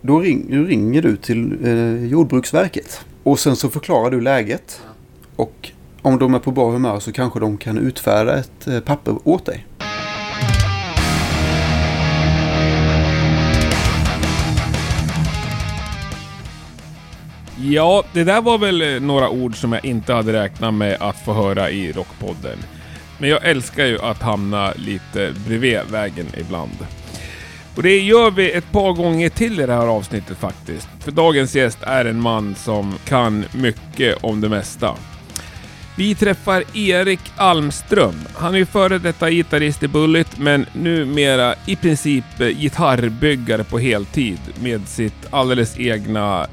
Då ring, ringer du till eh, Jordbruksverket. Och sen så förklarar du läget. Och om de är på bra humör så kanske de kan utfärda ett eh, papper åt dig. Ja, det där var väl eh, några ord som jag inte hade räknat med att få höra i Rockpodden. Men jag älskar ju att hamna lite bredvid vägen ibland. Och det gör vi ett par gånger till i det här avsnittet faktiskt. För dagens gäst är en man som kan mycket om det mesta. Vi träffar Erik Almström. Han är ju före detta gitarrist i Bullet, men numera i princip eh, gitarrbyggare på heltid med sitt alldeles egna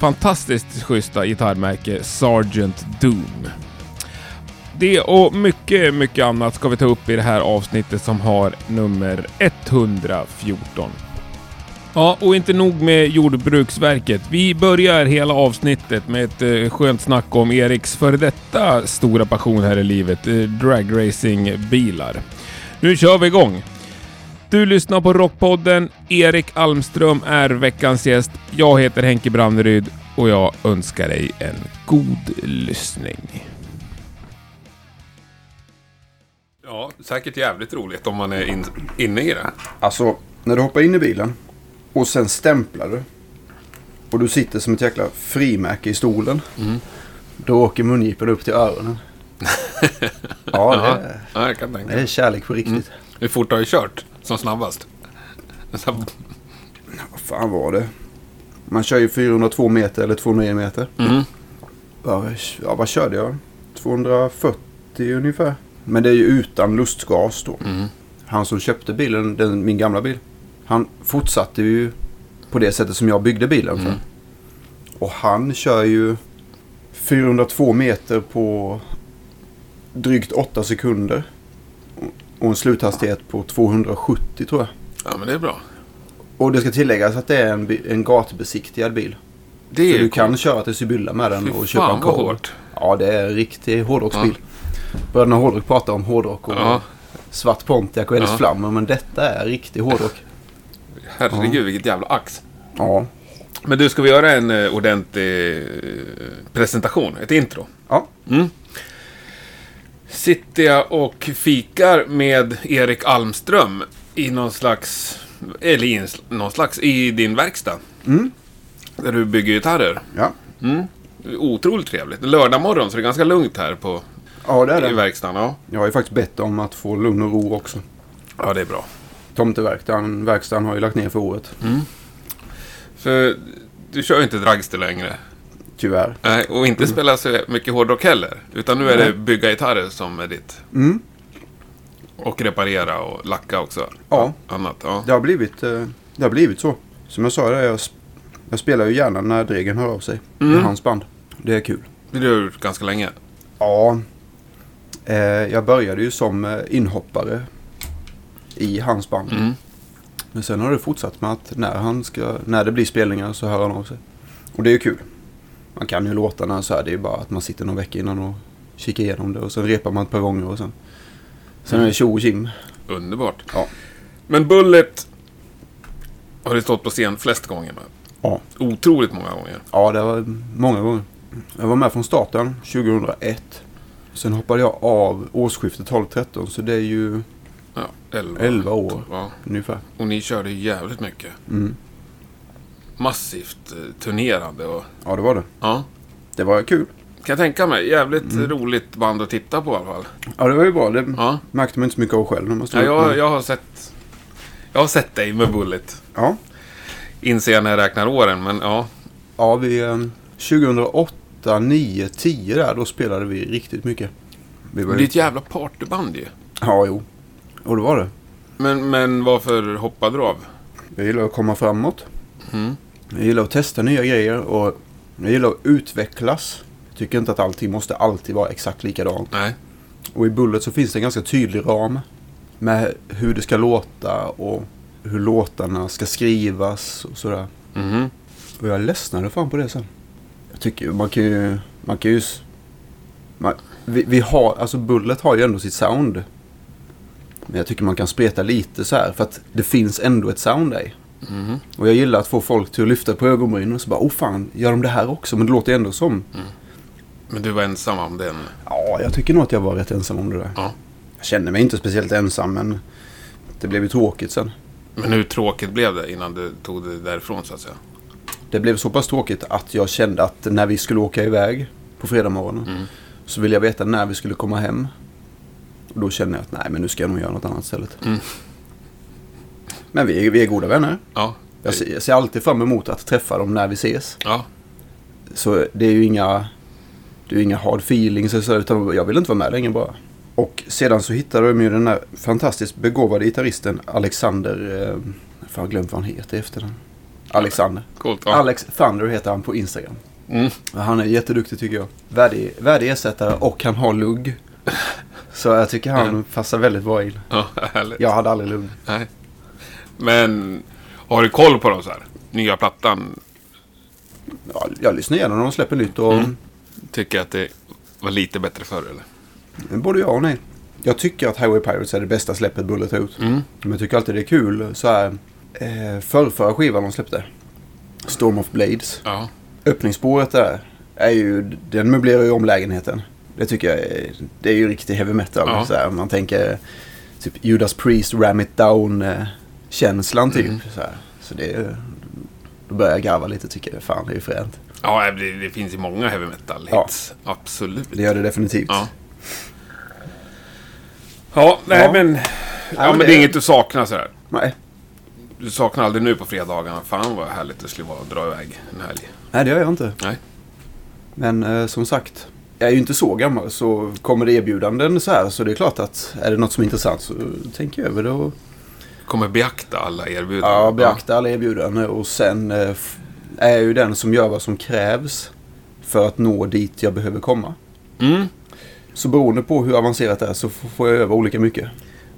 fantastiskt schyssta gitarrmärke Sargent Doom. Det och mycket, mycket annat ska vi ta upp i det här avsnittet som har nummer 114. Ja, och inte nog med Jordbruksverket. Vi börjar hela avsnittet med ett eh, skönt snack om Eriks före detta stora passion här i livet, eh. Nu kör vi igång! Du lyssnar på Rockpodden. Erik Almström är veckans gäst. Jag heter Henke Branneryd och jag önskar dig en god lyssning. Ja, säkert jävligt roligt om man är in, inne i det. Alltså, när du hoppar in i bilen och sen stämplar du. Och du sitter som ett jäkla frimärke i stolen. Mm. Då åker mungiporna upp till öronen. ja, det är, ja, jag kan tänka det är kärlek på riktigt. Mm. Hur fort har du kört som snabbast? Vad fan var det? Man kör ju 402 meter eller 209 meter. Mm. Ja, vad körde jag? 240 ungefär. Men det är ju utan lustgas då. Mm. Han som köpte bilen, den, min gamla bil. Han fortsatte ju på det sättet som jag byggde bilen för. Mm. Och han kör ju 402 meter på drygt 8 sekunder. Och en sluthastighet på 270 tror jag. Ja, men det är bra. Och det ska tilläggas att det är en, en gatbesiktigad bil. Det Så du kan köra till Sibylla med den Fy och köpa en korv. Ja, det är en riktig hårdrocksbil. Bröderna Hårdrock pratar om hårdrock och Ja. svart Pontiac och Eddie Ja. Flammer. Men detta är riktig hårdrock. Herregud, vilket jävla ax. Ja. Men du, ska vi göra en eh, ordentlig eh, presentation? Ett intro? Ja. Mm. Sitter jag och fikar med Erik Almström i någon slags, eller i någon slags, i din verkstad. Mm. Där du bygger gitarrer. Ja. Mm. Otroligt trevligt. Lördag morgon så det är ganska lugnt här på, Ja, det är i det. verkstaden. Ja. Jag har ju faktiskt bett om att få lugn och ro också. ja, det är bra. Tomteverkstaden verkstaden har ju lagt ner för året. För du kör ju inte dragster längre. Tyvärr. Nej, och inte spela så mycket hårdrock heller. Utan nu är det Nej. bygga gitarrer som är ditt. Mm. Och reparera och lacka också. Ja. Annat, ja. Det har blivit, eh, det har blivit så. Som jag sa, det, jag, jag spelar ju gärna när Dregen hör av sig. Mm. I hans band. Det är kul. Det har du gjort ganska länge. Ja. Eh, jag började ju som eh, inhoppare i hans band. Mm. Men sen har det fortsatt med att när, han ska, när det blir spelningar så hör han av sig. Och det är ju kul. Man kan ju låtarna så här. Det är ju bara att man sitter någon vecka innan och kikar igenom det. Och sen repar man ett par gånger och sen. Sen är det tjo och tjim. Underbart. Ja. Men Bullet har du stått på scen flest gånger med. Ja. Otroligt många gånger. Ja, det var många gånger. Jag var med från starten 2001. Sen hoppade jag av årsskiftet 12-13 så det är ju ja, 11, 11 år ja. ungefär. Och ni körde jävligt mycket. Mm. Massivt eh, turnerande. Och... Ja, det var det. Ja. Det var kul. Kan jag tänka mig. Jävligt mm. roligt band att titta på i alla fall. Ja, det var ju bra. Det ja. märkte man inte så mycket av själv. Ja, jag, jag, har sett, jag har sett dig med Bullet. Ja. Inser jag när jag räknar åren, men ja. Ja, vi... Eh, 2008 8, 9, 10 där, då spelade vi riktigt mycket. Vi var det är ett jävla partyband ju. Ja, jo. Och det var det. Men, men varför hoppade du av? Jag gillar att komma framåt. Mm. Jag gillar att testa nya grejer och jag gillar att utvecklas. Jag tycker inte att allting måste alltid vara exakt likadant. Nej. Och i Bullet så finns det en ganska tydlig ram med hur det ska låta och hur låtarna ska skrivas och sådär. Mm. Och jag ledsnade fan på det sen. Jag tycker man kan ju... Man kan ju... Man, vi, vi har, alltså Bullet har ju ändå sitt sound. Men jag tycker man kan spreta lite så här för att det finns ändå ett sound där i. Mhm. Och jag gillar att få folk till att lyfta på ögonbrynen och så bara, oh fan, gör de det här också? Men det låter ändå som. Men du var ensam om den? Ja, jag tycker nog att jag var rätt ensam om det där. Ja. Jag kände mig inte speciellt ensam, men det blev ju tråkigt sen. Men hur tråkigt blev det innan du tog det därifrån så att säga? Det blev så pass tråkigt att jag kände att när vi skulle åka iväg på fredag morgonen Mm. så ville jag veta när vi skulle komma hem. Och då kände jag att nej, men nu ska jag nog göra något annat istället. Mm. Men vi är, vi är goda vänner. Ja. Jag ser, jag ser alltid fram emot att träffa dem när vi ses. Ja. Så det är ju inga, det är inga hard feelings så, utan jag vill inte vara med längre bara. Och sedan så hittade de ju den där fantastiskt begåvade gitarristen Alexander, eh, har glömt vad han heter efter den. Alexander. Coolt. Ja. Alex Thunder heter han på Instagram. Mm. Han är jätteduktig tycker jag. Värdig, värdig ersättare och han har lugg. Så jag tycker han Mm. passar väldigt bra in. Ja, härligt. Jag hade aldrig lugg. Nej. Men har du koll på dem så här? Nya plattan? Ja, jag lyssnar igenom när de släpper nytt och Mm. Tycker att det var lite bättre förr eller? både ja och nej. Jag tycker att Highway Pirates är det bästa släppet Bullet har gjort. Mm. Men jag tycker alltid det är kul så här. Eh, förrförra skivan de släppte. Storm of Blades. Ja. Öppningsspåret där är ju, den möblerar ju om lägenheten. Det tycker jag är, det är ju riktig heavy metal. Ja. Så här, man tänker typ Judas Priest, Ram It Down eh, känslan typ. Mm. Så, här. så det är, då börjar jag garva lite tycker jag. Fan det är ju fränt. Ja, det, det finns ju många heavy metal Ja. hits. Absolut. Det gör det definitivt. Ja. Ja, nej Ja. men... Ja, men det det- är inget du saknar så här. Nej. Du saknar aldrig nu på fredagarna. Fan vad härligt det skulle vara att dra iväg en helg. Nej det gör jag inte. Nej. Men eh, som sagt. Jag är ju inte så gammal så kommer det erbjudanden så här så det är klart att är det något som är intressant så tänker jag över det och Kommer beakta alla erbjudanden. Ja, beakta alla erbjudanden och sen eh, är jag ju den som gör vad som krävs för att nå dit jag behöver komma. Mm. Så beroende på hur avancerat det är så får jag öva olika mycket.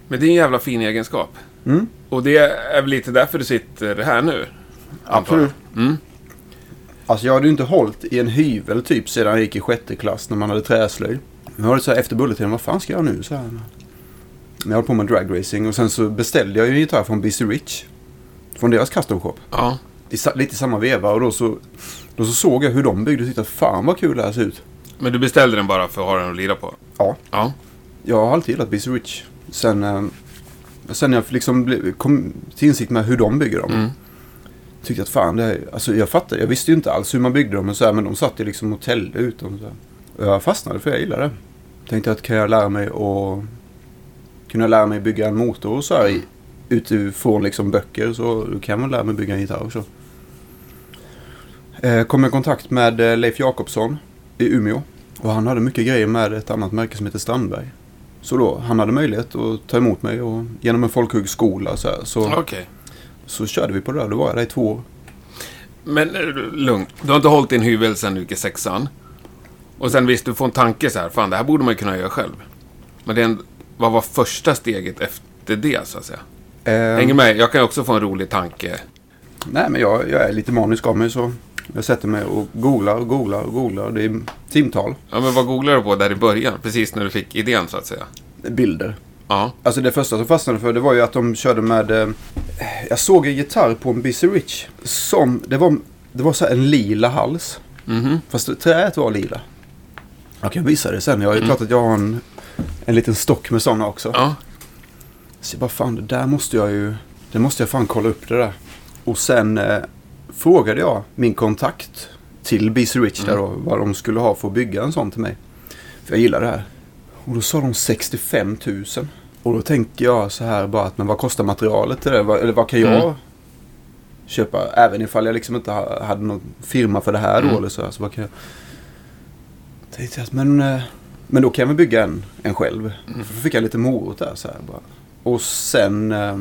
Men det är en jävla fin egenskap. Mm. Och det är väl lite därför du sitter här nu? Absolut. Mm. Alltså jag hade ju inte hållit i en hyvel typ sedan jag gick i sjätte klass när man hade träslöjd. Nu var det så här efter bulletinen, vad fan ska jag nu? Så här. Men jag höll på med dragracing och sen så beställde jag ju en gitarr från Busy Rich. Från deras custom shop. Ja. I, lite i samma veva och då så, då så såg jag hur de byggde och tyckte att fan vad kul det här ser ut. Men du beställde den bara för att ha den att lira på? Ja. Ja. Jag har alltid gillat Busy Rich. Sen, eh, sen när jag liksom kom till insikt med hur de bygger dem. Mm. Tyckte att fan, det är, alltså jag fattar, jag visste ju inte alls hur man byggde dem. Men, så här, men de satt ju liksom och täljde ut dem. Så här. Och jag fastnade för jag gillade det. Tänkte att kan jag lära mig att kunna lära mig bygga en motor och så här utifrån liksom böcker så kan man lära mig bygga en gitarr också. Eh, kom i kontakt med eh, Leif Jakobsson i Umeå. Och han hade mycket grejer med ett annat märke som heter Strandberg. Så då, han hade möjlighet att ta emot mig och genom en folkhögskola så, här, så, Okej. så körde vi på det där. Då var jag där i två år. Men eh, lugn. Du har inte hållit din hyvel sen du gick i sexan. Och sen visst, du får en tanke så här. Fan, det här borde man ju kunna göra själv. Men det en, vad var första steget efter det, så att säga? Eh, Hänger med? Jag kan också få en rolig tanke. Nej, men jag, jag är lite manisk av mig så jag sätter mig och googlar och googlar och googlar. Det är timtal, Ja, men vad googlade du på där i början? Precis när du fick idén, så att säga. bilder. Ja. Alltså det första som fastnade för det var ju att de körde med... Eh, jag såg en gitarr på en Busy Rich. Som, det var, det var så här en lila hals. Mhm. Fast träet var lila. Jag kan visa det sen. Jag är Mm. klart att jag har en, en liten stock med sådana också. Ja. Så jag bara fan, det där måste jag ju... Det måste jag fan kolla upp det där. Och sen eh, frågade jag min kontakt till BC Rich där då, vad de skulle ha för att bygga en sån till mig. För jag gillar det här. Och då sa de 65 000. Och då tänker jag så här bara att men vad kostar materialet till det? Vad- Eller vad kan jag Mm. köpa? Även ifall jag liksom inte ha- hade någon firma för det här då Mm. eller så. här, så vad kan jag... Tänkte jag att men, eh, men då kan väl bygga en, en själv. Mm. För då fick jag lite morot där så här bara. Och sen eh,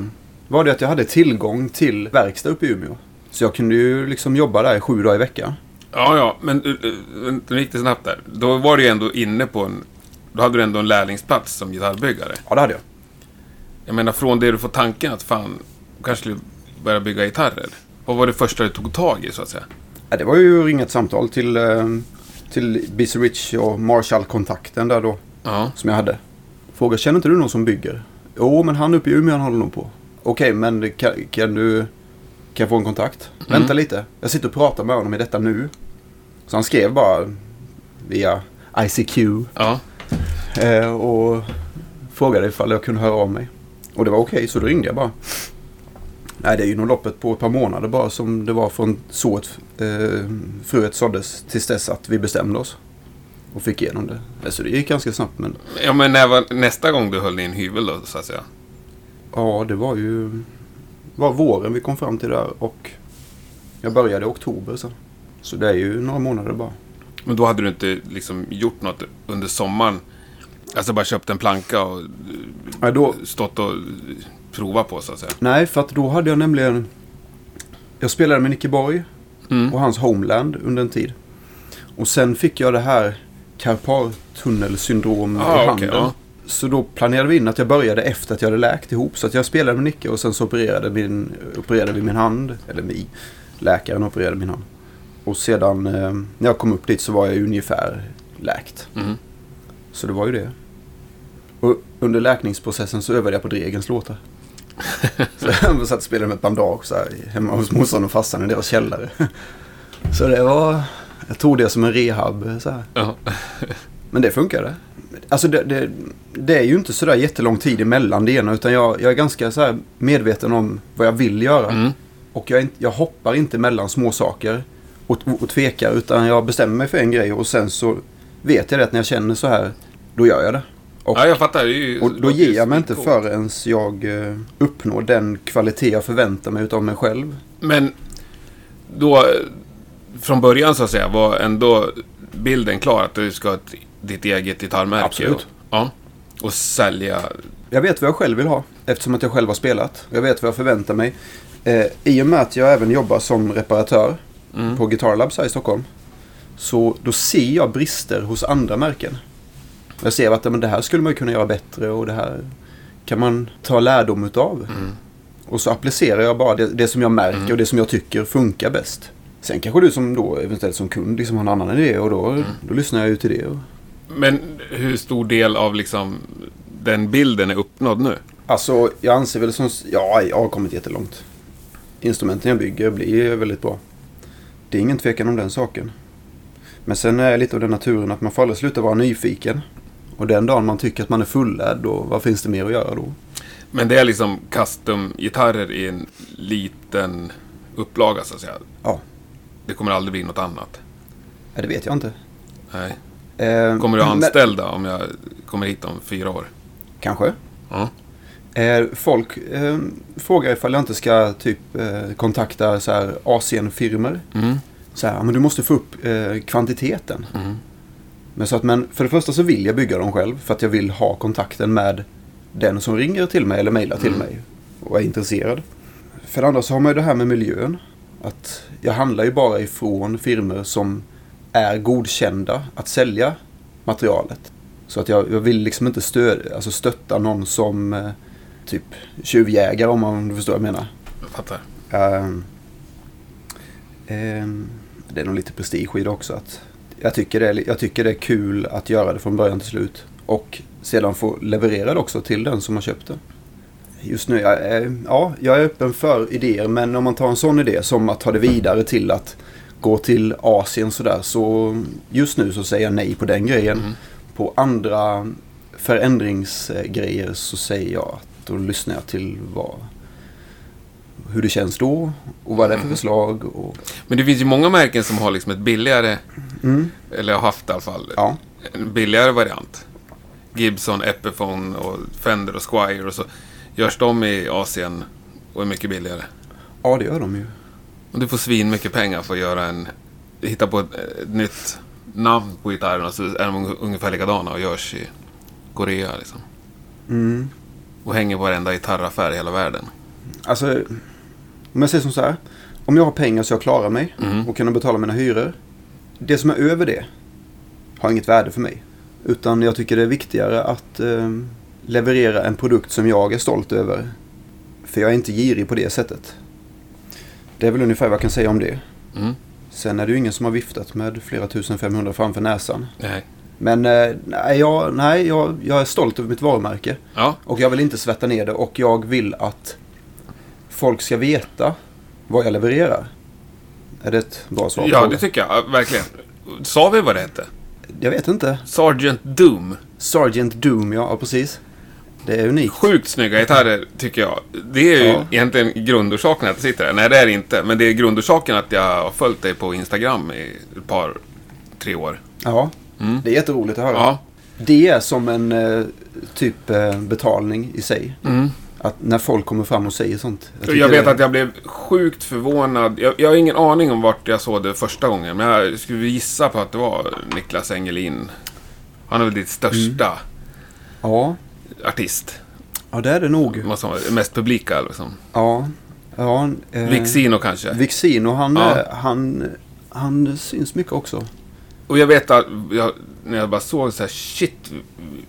var det att jag hade tillgång till verkstad uppe i Umeå. Så jag kunde ju liksom jobba där i sju dagar i veckan. Ja, ja, men nu gick det snabbt där. Då var du ju ändå inne på en... Då hade du ändå en lärlingsplats som gitarrbyggare. Ja, det hade jag. Jag menar, från det du får tanken att fan, du kanske skulle börja bygga gitarrer. Vad var det första du tog tag i, så att säga? Ja, det var ju att ringa ett samtal till, eh, till Busy Rich och Marshall-kontakten där då. Ja. Som jag hade. Fråga, känner inte du någon som bygger? Jo, men han uppe i Umeå han håller nog på. Okej, men det kan, kan du... Kan jag få en kontakt? Vänta lite. Jag sitter och pratar med honom i detta nu. Så han skrev bara via ICQ Ja. eh, och frågade ifall jag kunde höra av mig. Och det var okej, så då ringde jag bara. Nej, det är ju nog loppet på ett par månader bara som det var från så att eh, fröet såddes tills dess att vi bestämde oss. Och fick igenom det. Alltså det gick ganska snabbt men Ja, men när var nästa gång du höll din hyvel då, så att säga? ja, det var ju var våren vi kom fram till där och jag började i oktober sen. Så det är ju några månader bara. Men då hade du inte liksom gjort något under sommaren? Alltså bara köpt en planka och Nej, då, stått och provat på, så att säga? nej, för att då hade jag nämligen... Jag spelade med Nicke Borg Mm. och hans Homeland under en tid. Och sen fick jag det här karpaltunnelsyndrom Ah, i handen. ja. Så då planerade vi in att jag började efter att jag hade läkt ihop. Så att jag spelade med Nicke och sen så opererade, min, opererade vi min hand. Eller vi, läkaren opererade min hand. Och sedan eh, när jag kom upp dit så var jag ungefär läkt. Mm. Så det var ju det. Och under läkningsprocessen så övade jag på Dregens låtar. så jag satt och spelade med ett bandage så här, hemma hos morsan och farsan i deras källare. så det var... Jag tog det som en rehab så här. Men det funkade. Alltså det, det, det är ju inte sådär jättelång tid emellan det ena utan jag, jag är ganska så här medveten om vad jag vill göra. Mm. Och jag, jag hoppar inte mellan små saker och, och tvekar utan jag bestämmer mig för en grej och sen så vet jag det att när jag känner så här då gör jag det. Och, ja, jag fattar. Ju, och då ger jag mig inte förrän jag eh, uppnår den kvalitet jag förväntar mig utav mig själv. Men då, eh, från början så att säga, var ändå bilden klar att du ska ha ett, ditt eget gitarrmärke? Absolut. Och, ja. Och sälja... Jag vet vad jag själv vill ha eftersom att jag själv har spelat. Jag vet vad jag förväntar mig. Eh, I och med att jag även jobbar som reparatör Mm. på Guitar Labs här i Stockholm. Så då ser jag brister hos andra märken. Jag ser att men det här skulle man kunna göra bättre och det här kan man ta lärdom utav. Mm. Och så applicerar jag bara det, det som jag märker Mm. och det som jag tycker funkar bäst. Sen kanske du som då eventuellt som kund liksom har en annan idé och då, Mm. då lyssnar jag ju till det. Och, Men hur stor del av liksom den bilden är uppnådd nu? Alltså, jag anser väl som... Ja, jag har kommit jättelångt. Instrumenten jag bygger blir väldigt bra. Det är ingen tvekan om den saken. Men sen är jag lite av den naturen att man får aldrig sluta vara nyfiken. Och den dagen man tycker att man är fullärd, då, vad finns det mer att göra då? Men det är liksom custom-gitarrer i en liten upplaga så att säga. Ja, Det kommer aldrig bli något annat. ja, det vet jag inte. Nej. Eh, Kommer du ha men- anställda om jag kommer hit om fyra år? Kanske. Ja. Eh, folk eh, frågar ifall jag inte ska typ eh, kontakta så här Asienfirmor. Mm. Så här, "Ja, men du måste få upp eh, kvantiteten. Mm. Men, så att, men för det första så vill jag bygga dem själv för att jag vill ha kontakten med den som ringer till mig eller mejlar till Mm. mig och är intresserad. För det andra så har man ju det här med miljön. Att jag handlar ju bara ifrån firmor som är godkända att sälja materialet. Så att jag, jag vill liksom inte stöd, alltså stötta någon som eh, typ tjuvjägare om man du förstår vad jag menar. Jag fattar. Ehm, ehm, det är nog lite prestige i det också. Att jag, tycker det är, jag tycker det är kul att göra det från början till slut. Och sedan få leverera det också till den som har köpt det. Just nu, jag är, ja, jag är öppen för idéer. Men om man tar en sån idé som att ta det vidare till att gå till Asien sådär. Så just nu så säger jag nej på den grejen. Mm. På andra förändringsgrejer så säger jag att då lyssnar jag till vad, hur det känns då och vad det är för Mm. förslag. Och, Men det finns ju många märken som har liksom ett billigare, mm, eller har haft i alla fall, ja, en billigare variant. Gibson, Epiphone och Fender och Squire och så görs de i Asien och är mycket billigare. ja, det gör de ju. Och du får svin mycket pengar för att göra en, hitta på ett, ett nytt namn på gitarren och så är de un- ungefär likadana och görs i Korea liksom. Mm. Och hänger på varenda gitarraffär i hela världen. Alltså, om jag säger som så här. Om jag har pengar så jag klarar mig Mm. och kan betala mina hyror. Det som är över det har inget värde för mig. Utan jag tycker det är viktigare att eh, leverera en produkt som jag är stolt över. För jag är inte girig på det sättet. Det är väl ungefär vad jag kan säga om det. Mm. Sen är det ju ingen som har viftat med flera tusen 500 framför näsan. Nej. Men eh, nej, jag, nej jag, jag är stolt över mitt varumärke. Ja. Och jag vill inte svärta ner det och jag vill att folk ska veta vad jag levererar. Är det ett bra svar Ja, det tycker jag. Ja, Verkligen. Sa vi vad det hette? Jag vet inte. Sergeant Doom. Sergeant Doom, ja precis. Det är unikt. Sjukt snygga gitarrer, tycker jag. Det är ju Ja. egentligen grundorsaken att jag sitter här. Nej, det är det inte. Men det är grundorsaken att jag har följt dig på Instagram i ett par, tre år. Ja, Mm. det är jätteroligt att höra. Ja. Det är som en eh, typ eh, betalning i sig. Mm. Att när folk kommer fram och säger sånt. Jag, tycker vet det- att jag blev sjukt förvånad. Jag, jag har ingen aning om vart jag såg det första gången. Men jag skulle gissa på att det var Niklas Engelin. Han är väl ditt största Ja, artist. ja det är det nog. Mest publika liksom. Ja. ja eh, Vixino kanske. Vixino, han, Ja. eh, han, han syns mycket också. Och jag vet att jag, när jag bara såg så här, shit,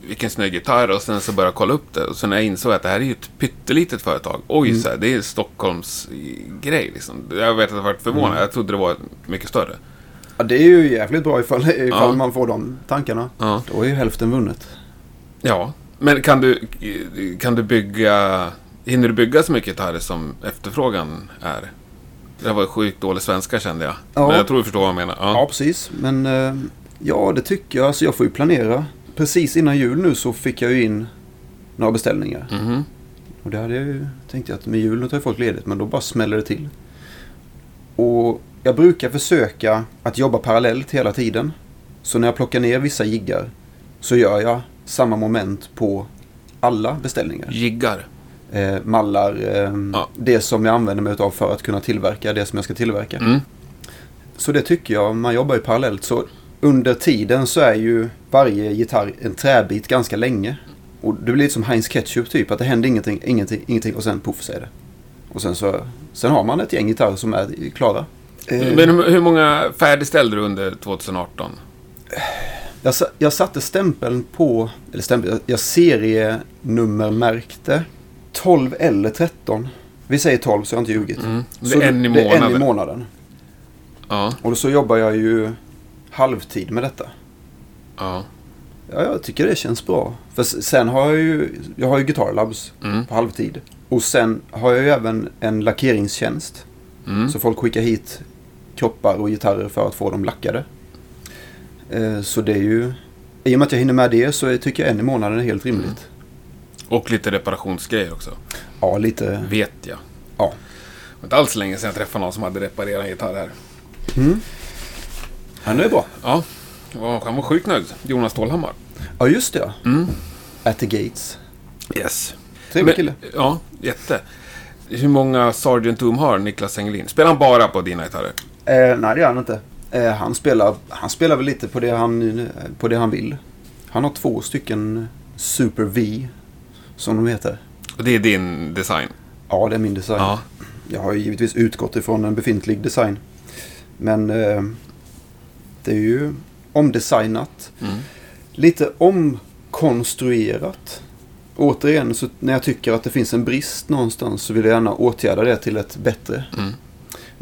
vilken snygg gitarr. Och sen så började jag kolla upp det. Och sen när jag insåg att det här är ju ett pyttelitet företag. Oj, Mm. så här, det är Stockholms grej liksom. Jag vet att jag varit förvånad. Mm. Jag trodde det var mycket större. Ja, det är ju jävligt bra ifall, ifall Ja. man får de tankarna. Ja. Då är ju hälften vunnet. Ja, men kan du, kan du bygga... Hinner du bygga så mycket gitarrer som efterfrågan är? Det var sjukt dålig svenska kände jag. Ja. Men jag tror du förstår vad jag menar. Ja, Ja. precis. Men eh, ja, det tycker jag. Alltså jag får ju planera. Precis innan jul nu så fick jag ju in några beställningar. Mhm. Och det hade jag ju, tänkte jag att med jul nu tar folk ledigt. Men då bara smäller det till. Och jag brukar försöka att jobba parallellt hela tiden. Så när jag plockar ner vissa jiggar så gör jag samma moment på alla beställningar. Jiggar. Eh, mallar, eh, Ja. det som jag använder mig av för att kunna tillverka det som jag ska tillverka. Mm. Så det tycker jag, man jobbar ju parallellt. Så under tiden så är ju varje gitarr en träbit ganska länge. Och det blir lite som Heinz Ketchup typ, att det händer ingenting, ingenting, ingenting och sen puff så är det. Och sen så, sen har man ett gäng gitarrer som är klara. Eh, Men hur, hur många färdigställde du under 2018? Jag, jag satte stämpeln på, eller stämpeln, jag serienummermärkte 12 eller 13. Vi säger 12 så jag har inte ljugit. Mm. Det Så är en i det är en i månaden. månaden. Ja, Och så jobbar jag ju halvtid med detta. ja. Ja, jag tycker det känns bra. För sen har jag ju, jag har ju Guitar Labs Mm. på halvtid. Och sen har jag ju även en lackeringstjänst. Mm. Så folk skickar hit kroppar och gitarrer för att få dem lackade. Eh, så det är ju, i och med att jag hinner med det så tycker jag en i månaden är helt rimligt. Och lite reparationsgrejer också. Ja, lite. Vet jag. Ja. Det var inte alls länge sedan jag träffade någon som hade reparerat en gitarr här. Mm. Det är bra. Ja, han var sjukt nöjd. Jonas Stålhammar. Ja, just det. ja. Mm. At the Gates. Yes. Trevlig kille. Ja, jätte. Hur många Sergeant Doom har Niklas Engelin? Spelar han bara på dina gitarrer? Eh, nej, det gör han inte. Eh, han, spelar, han spelar väl lite på det, han, på det han vill. Han har två stycken Super V, som de heter. Och det är din design? Ja, det är min design. Ja. Jag har ju givetvis utgått ifrån en befintlig design. Men eh, det är ju omdesignat. Mm. Lite omkonstruerat. Återigen, så när jag tycker att det finns en brist någonstans så vill jag gärna åtgärda det till ett bättre. Mm.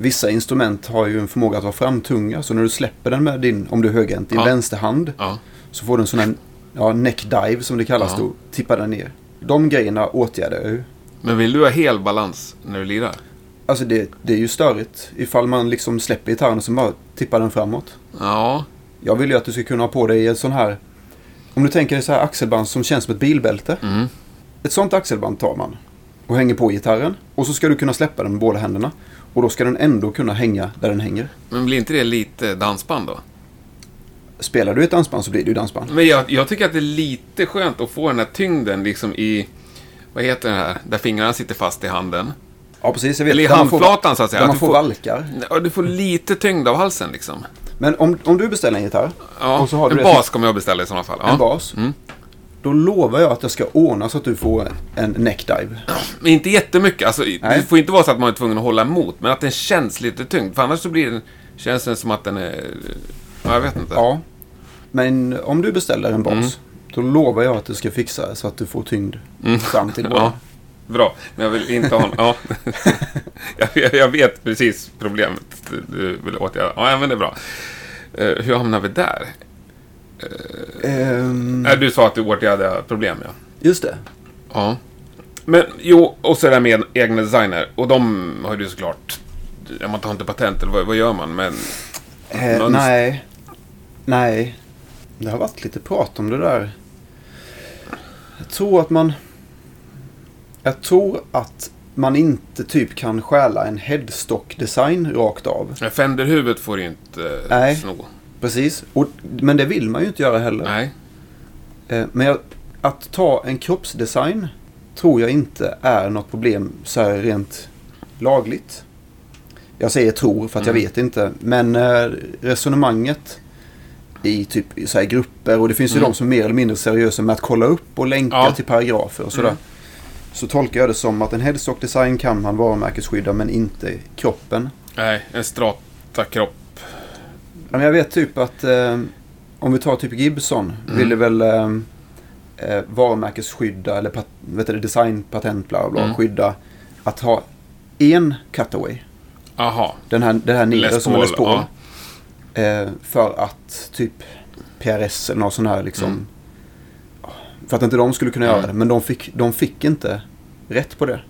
Vissa instrument har ju en förmåga att vara framtunga. Så när du släpper den med din, om du är högerhänt, din Ja. vänsterhand. Ja. Så får du en sån här ja, neck dive som det kallas Ja. då. Tippar den ner. De grejerna åtgärdar jag ju. Men vill du ha hel balans när du lirar? Alltså det, det är ju störigt ifall man liksom släpper gitarren och så bara tippar den framåt. Ja. Jag vill ju att du ska kunna ha på dig en sån här... Om du tänker dig så här axelband som känns som ett bilbälte. Mm. Ett sånt axelband tar man och hänger på gitarren. Och så ska du kunna släppa den med båda händerna. Och då ska den ändå kunna hänga där den hänger. Men blir inte det lite dansband då? Spelar du ett dansband så blir det ju dansband. Men jag, jag tycker att det är lite skönt att få den här tyngden liksom i... Vad heter det här? Där fingrarna sitter fast i handen. Ja, precis. Jag vet. Eller i man får- handflatan så att säga. Där man du får får- valkar. Ja, du får lite tyngd av halsen liksom. Men om, om du beställer en gitarr, Ja, Och så har du en det bas kommer jag beställa i sådana fall. Ja. en bas. Mm. Då lovar jag att jag ska ordna så att du får en neckdive. Men inte jättemycket. Alltså, det får inte vara så att man är tvungen att hålla emot. Men att den känns lite tyngd. För annars så blir den, känns den som att den är... Ja, jag vet inte. Ja. Men om du beställer en bas, Mm. då lovar jag att du ska fixa så att du får tyngd Mm. fram till Ja, bra. Men jag vill inte ha en... Ja. jag, vet precis problemet du- du vill åtgärda. Ja, men det är bra. Eh, hur hamnar vi där? Nej, du sa att du åtgärdade problem, ja. just det. Ja. Men jo, och så det där med egna designer. Och de har du såklart man tar inte patent eller vad, vad gör man? Men Eh, Mönster. nej. Nej. Det har varit lite prat om det där. Jag tror att man... Jag tror att man inte typ kan stjäla en headstock-design rakt av. Fenderhuvudet får du inte Nej. sno. Precis. Och, men det vill man ju inte göra heller. Nej. Eh, Men jag, att ta en kroppsdesign tror jag inte är något problem så här rent lagligt. Jag säger tror för att jag Mm. vet inte. Men eh, resonemanget i typ så här grupper och det finns ju Mm. de som är mer eller mindre seriösa med att kolla upp och länka Ja. till paragrafer och sådär. Mm. Så tolkar jag det som att en headstock design kan man varumärkesskydda men inte kroppen. Nej, en strata kropp. Ja, men jag vet typ att eh, om vi tar typ Gibson Mm. ville väl eh, eh, varumärkesskydda eller pat, vet du, designpatent bla bla Mm. skydda att ha en cutaway. Aha. Den här, det här nere som är Les Paul, Paul. Eh, för att typ PRS eller någon sån här liksom. Mm. För att inte de skulle kunna göra Mm. det. Men de fick, de fick inte rätt på det.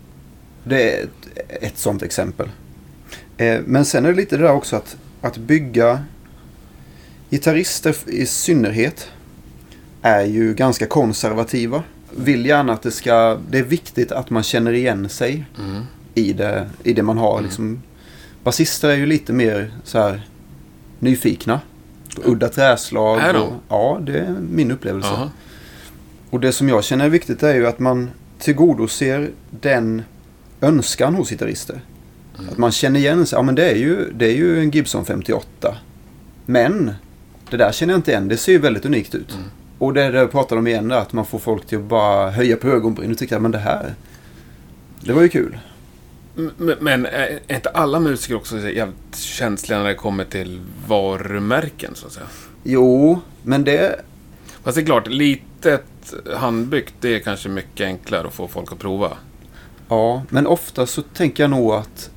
Det är ett, ett sånt exempel. Eh, men sen är det lite det där också att, att bygga gitarrister i synnerhet är ju ganska konservativa. Vill gärna att det ska, det är viktigt att man känner igen sig Mm. i det, i det man har. Mm. Liksom, basister är ju lite mer så här nyfikna. Udda träslag. Är de? Ja, det är min upplevelse. Aha. Och det som jag känner är viktigt är ju att man tillgodoser den önskan hos gitarrister. Mm. Att man känner igen sig. Ja men det är ju, det är ju en Gibson 58. Men det där känner jag inte igen. Det ser ju väldigt unikt ut. Mm. Och det är det jag pratade om igen att man får folk till att bara höja på ögonbrynen och tycka men det här, det var ju kul. Men, men är inte alla musiker också jävligt känsliga när det kommer till varumärken så att säga? Jo, men det, Fast det är klart, litet handbyggt det är kanske mycket enklare att få folk att prova. ja, men ofta så tänker jag nog att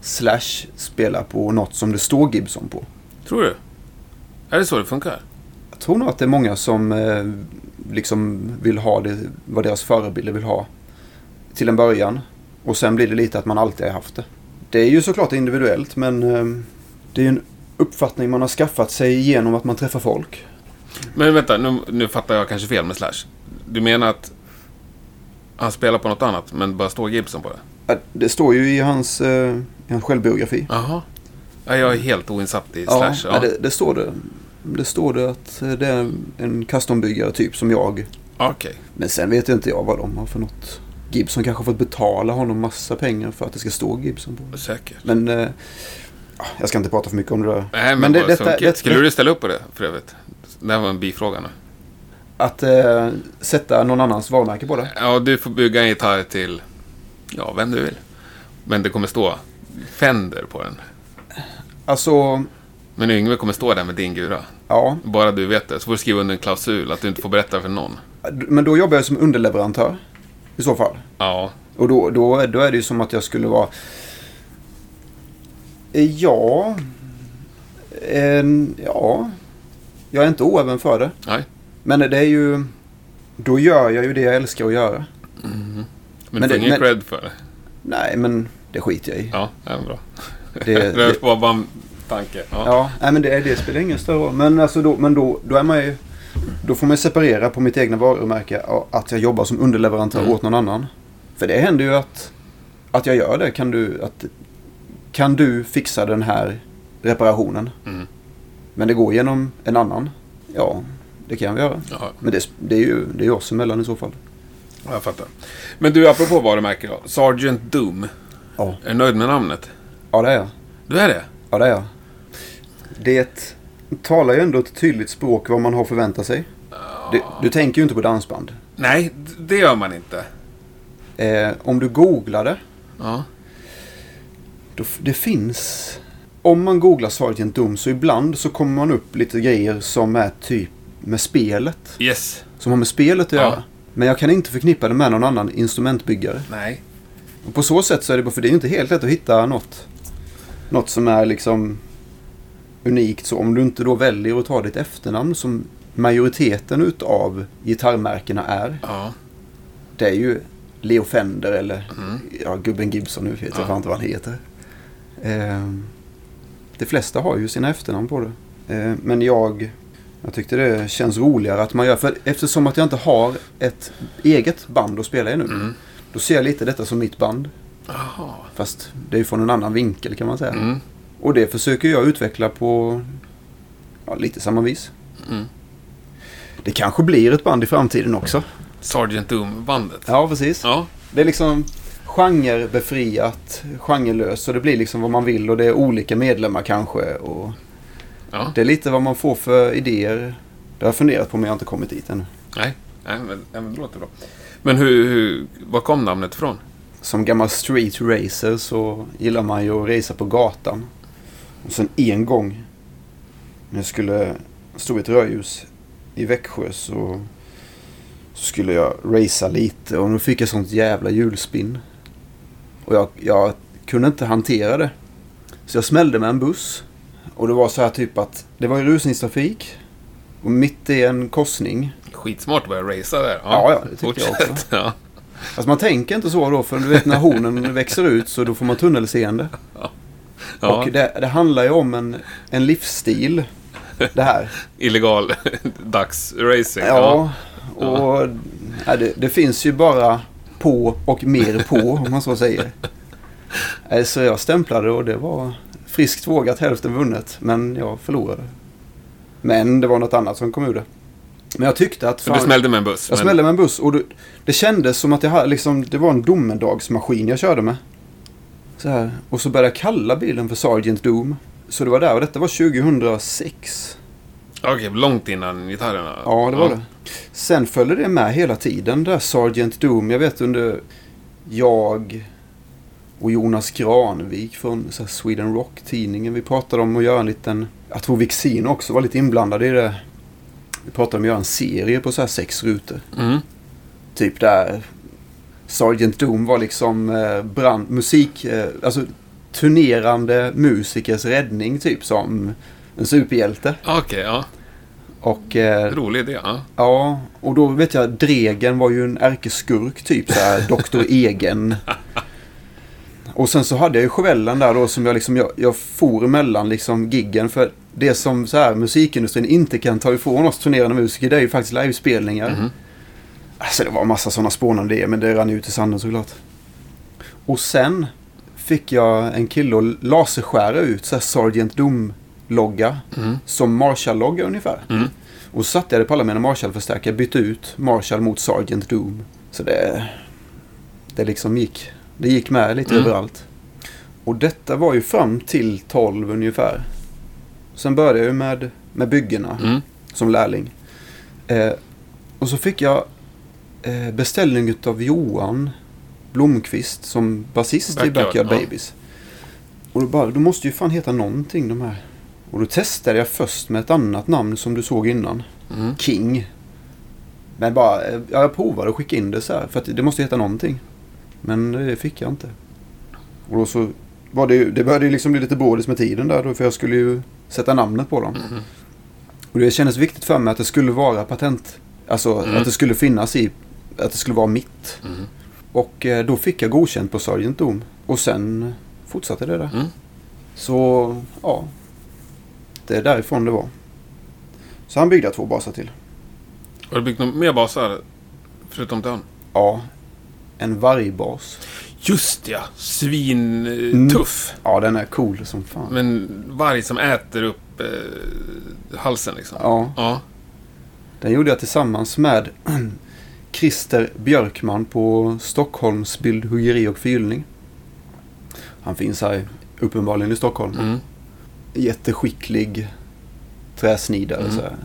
Slash spelar på något som det står Gibson på. Tror du? Är det så det funkar? Jag tror nog att det är många som eh, liksom vill ha det, vad deras förebilder vill ha. Till en början. Och sen blir det lite att man alltid har haft det. Det är ju såklart individuellt men eh, det är ju en uppfattning man har skaffat sig genom att man träffar folk. Men vänta, nu, nu fattar jag kanske fel med Slash. Du menar att han spelar på något annat, men bara står Gibson på det? Det står ju i hans, eh, i hans självbiografi. Jaha. Ja, jag är helt oinsatt i Slash. ja. Ja. det, det står det. Det står det att eh, det är en custombyggare typ som jag. Okej. Men sen vet inte jag vad de har för något. Gibson kanske har fått betala honom massa pengar för att det ska stå Gibson på. Säkert. Men eh, ja, jag ska inte prata för mycket om det där. Nej, men, Men det- detta- funkigt. det- Skulle du ställa upp på det för övrigt? Det här var en bifråga nu. Att eh, sätta någon annans varumärke på det. Ja, du får bygga en gitarr till, ja, vem du vill. Men det kommer stå Fender på den. Alltså, Men Yngve kommer stå där med din gura. ja. Bara du vet det. Så får du skriva under en klausul att du inte får berätta för någon. Men då jobbar jag som underleverantör. I så fall. Ja. Och då, då, då är det ju som att jag skulle vara... Ja... En, ja... Jag är inte oäven för det. Nej. Men det är ju... Då gör jag ju det jag älskar att göra. Men, Men du får det- ingen men- cred för det. Nej, men det skiter jag i. Ja, det är bra. Det, Det, det, tanke. Ja. ja, nej, men det, det spelar ingen större roll. Men, alltså då, men då, då är man ju... Då får man ju separera på mitt egna varumärke att jag jobbar som underleverantör Mm. åt någon annan. För det händer ju att, att jag gör det. Kan du, att, kan du fixa den här reparationen? Mm. Men det går genom en annan? Ja, det kan vi göra. Ja, Men det, det är ju det är oss emellan i så fall. jag fattar. Men du, apropå varumärke då. Sergeant Doom. Ja, Är du nöjd med namnet? ja det är jag. Du är det? Ja, det är jag. Det talar ju ändå ett tydligt språk vad man har förväntat sig. Du, du tänker ju inte på dansband. Nej, det gör man inte. Eh, om du googlar det, Ja. då, det finns... Om man googlar Sergeant Doom så ibland så kommer man upp lite grejer som är typ med spelet. Yes. Som har med spelet att Ja. göra. Men jag kan inte förknippa det med någon annan instrumentbyggare. Nej. Och på så sätt så är det bara för det är inte helt lätt att hitta något. Något som är liksom unikt. Så om du inte då väljer att ta ditt efternamn som majoriteten utav gitarrmärkena är. Ja. Det är ju Leo Fender eller Mm. ja, gubben Gibson nu vet jag Ja. fan inte vad han heter. Eh, de flesta har ju sina efternamn på det. Eh, men jag, jag tyckte det känns roligare att man gör. För eftersom att jag inte har ett eget band att spela i nu. Mm. Då ser jag lite detta som mitt band. Jaha. Fast det är ju från en annan vinkel kan man säga. Mm. Och det försöker jag utveckla på ja, lite samma vis. Mm. Det kanske blir ett band i framtiden också. Sergeant Doom-bandet. Ja, precis. Ja. Det är liksom genrebefriat, genrelöst. Så det blir liksom vad man vill och det är olika medlemmar kanske. Och ja. det är lite vad man får för idéer. Det har jag funderat på men jag har inte kommit dit ännu. Nej, nej men, det låter bra. Men hur, hur, var kom namnet ifrån? Som gammal street racer så gillar man ju att racea på gatan. Och sen en gång när jag skulle stå i ett rödljus i Växjö så, så skulle jag racea lite och då fick jag sånt jävla hjulspinn. Och jag, jag kunde inte hantera det. Så jag smällde med en buss. Och det var så här typ att det var ju rusningstrafik. Och mitt i en korsning. Skitsmart att börja racea där. Ja, ja, det tycker jag också. Ja. Alltså man tänker inte så då för du vet när hornen växer ut så då får man tunnelseende. Ja. Och det, det handlar ju om en, en livsstil. Det här. Illegal dagsracing. Ja, och ja, det, det finns ju bara på och mer på om man så säger. Så jag stämplade och det var friskt vågat hälften vunnet. Men jag förlorade. Men det var något annat som kom ur det. Men jag tyckte att... Så du smällde med en buss? Jag men- smällde med en buss och det, det kändes som att jag liksom, det var en domedagsmaskin jag körde med. Så här. Och så började jag kalla bilen för Sergeant Doom. Så det var där och detta var 2006. Okej, långt innan gitarrerna? Ja, det var det. Sen följde det med hela tiden där Sergeant Doom. Jag vet under jag och Jonas Granvik från Sweden Rock-tidningen. Vi pratade om att göra en liten... Jag tror Vixin också var lite inblandad i det. Vi pratade om att göra en serie på så här sex rutor. Mm. Typ där Sergeant Doom var liksom eh, brand, musik, eh, alltså turnerande musikers räddning typ som en superhjälte. Okej, ja. Och eh, Rolig idé. Ja. ja, och då vet jag Dregen var ju en ärkeskurk typ så här Doktor Egen. Och sen så hade jag ju Chevellen där då som jag liksom, jag, jag for emellan liksom giggen för det som så här musikindustrin inte kan ta ifrån oss turnerande musiker det är ju faktiskt livespelningar. Mhm. Alltså det var en massa sådana spånande idéer men det rann ju ut i sanden såklart. Och sen fick jag en kille att laserskära ut så här Sergeant Doom-logga. Mm. Som Marshall-logga ungefär. Mm. Och så satte jag det på alla mina Marshall-förstärkare. Bytte ut Marshall mot Sergeant Doom. Så det, det liksom gick. Det gick med lite Mm. överallt. Och detta var ju fram till 12 ungefär. Sen började jag ju med, med byggena Mm. som lärling. Eh, och så fick jag beställning av Johan Blomqvist som basist i Backyard, ja. Babies. Och då bara, då måste ju fan heta någonting de här. Och då testade jag först med ett annat namn som du såg innan. Mm. King. Men bara, eh, ja, jag provade att skicka in det så här. För att det måste heta någonting. Men det fick jag inte. Och då så var det ju, det började ju liksom bli lite brådis med tiden där då. För jag skulle ju sätta namnet på dem. Mhm. Och det kändes viktigt för mig att det skulle vara patent. Alltså Mm. att det skulle finnas i, att det skulle vara mitt. Mm. Och eh, då fick jag godkänt på Sergeant Doom. Och sen fortsatte det där. Mm. Så ja, det är därifrån det var. Så han byggde två basar till. Har du byggt några mer basar? Förutom den? Ja, en vargbas. Just ja! Svintuff. Ja, den är cool som fan. Men varg som äter upp eh, halsen liksom. Ja, Ja. den gjorde jag tillsammans med Christer Björkman på Stockholms bildhuggeri och förgyllning. Han finns här uppenbarligen i Stockholm. Mm. Jätteskicklig träsnidare. Mm. Så här.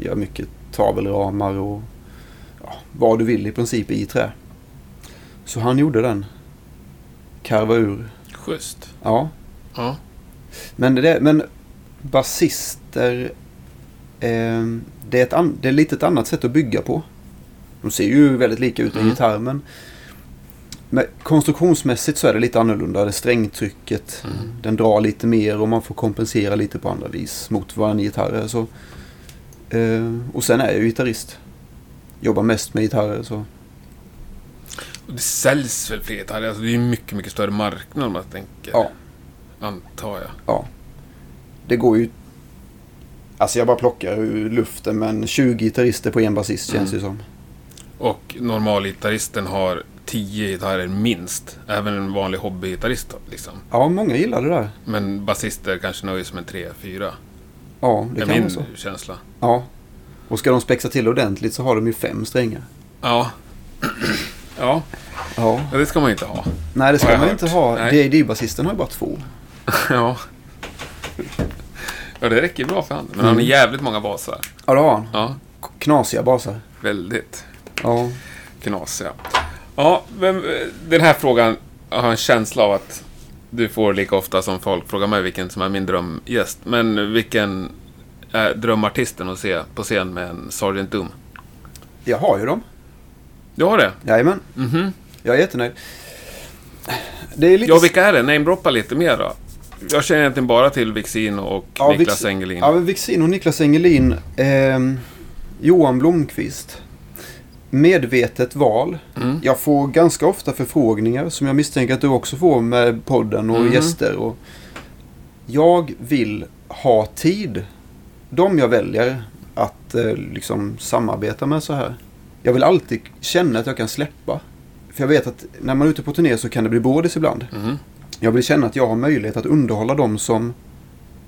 Gör mycket tavelramar och ja, vad du vill i princip i trä. Så han gjorde den. Karva ur. Schysst. Ja. Ja. Men, det, men basister. Eh, det, är ett an, det är lite ett annat sätt att bygga på. De ser ju väldigt lika ut med Mm. gitarr men konstruktionsmässigt så är det lite annorlunda. Det strängtrycket, Mm. den drar lite mer och man får kompensera lite på andra vis mot vad en gitarr är. Så, eh, och sen är jag ju gitarrist. Jobbar mest med gitarrer så. Och det säljs väl fler gitarrer? Alltså det är ju mycket, mycket större marknad om man tänker. Ja. antar jag. Ja. Det går ju... Alltså jag bara plockar ur luften men 20 gitarrister på en basist känns det som. Och normalgitarristen har 10 gitarrer minst. Även en vanlig hobbygitarrist liksom. Ja, många gillar det där. Men basister kanske nöjer sig med 3-4. Ja, Det är kan min vara så. känsla. Ja. Och ska de spexa till ordentligt så har de ju fem strängar. Ja. ja, Ja. ja, det ska man inte ha. Nej, det ska man hört. inte ha. Nej. DAD-basisten har ju bara två. ja. Ja, det räcker bra för han. Men han har Mm. jävligt många basar. Ja, det har han. Ja, Knasiga basar. väldigt Ja. knasiga. Ja, men eh, den här frågan jag har en känsla av att du får lika ofta som folk frågar mig vilken som är min drömgäst. Men vilken är drömartisten att se på scen med en Sergeant Doom? Jag har ju dem. Du har det? Jajamän. Mhm. Jag är jättenöjd. Det är lite... Ja, vilka är det? Namedroppa lite mer då. Jag känner egentligen bara till Vixino och Ja, Niklas Vix- Engelin. Ja, Vixin och Niklas Engelin. ehm, Johan Blomqvist. Medvetet val. Mm. Jag får ganska ofta förfrågningar som jag misstänker att du också får med podden och Mhm. gäster. Och jag vill ha tid. De jag väljer att eh, liksom samarbeta med så här. Jag vill alltid känna att jag kan släppa. För jag vet att när man är ute på turné så kan det bli brådis ibland. Mhm. Jag vill känna att jag har möjlighet att underhålla dem som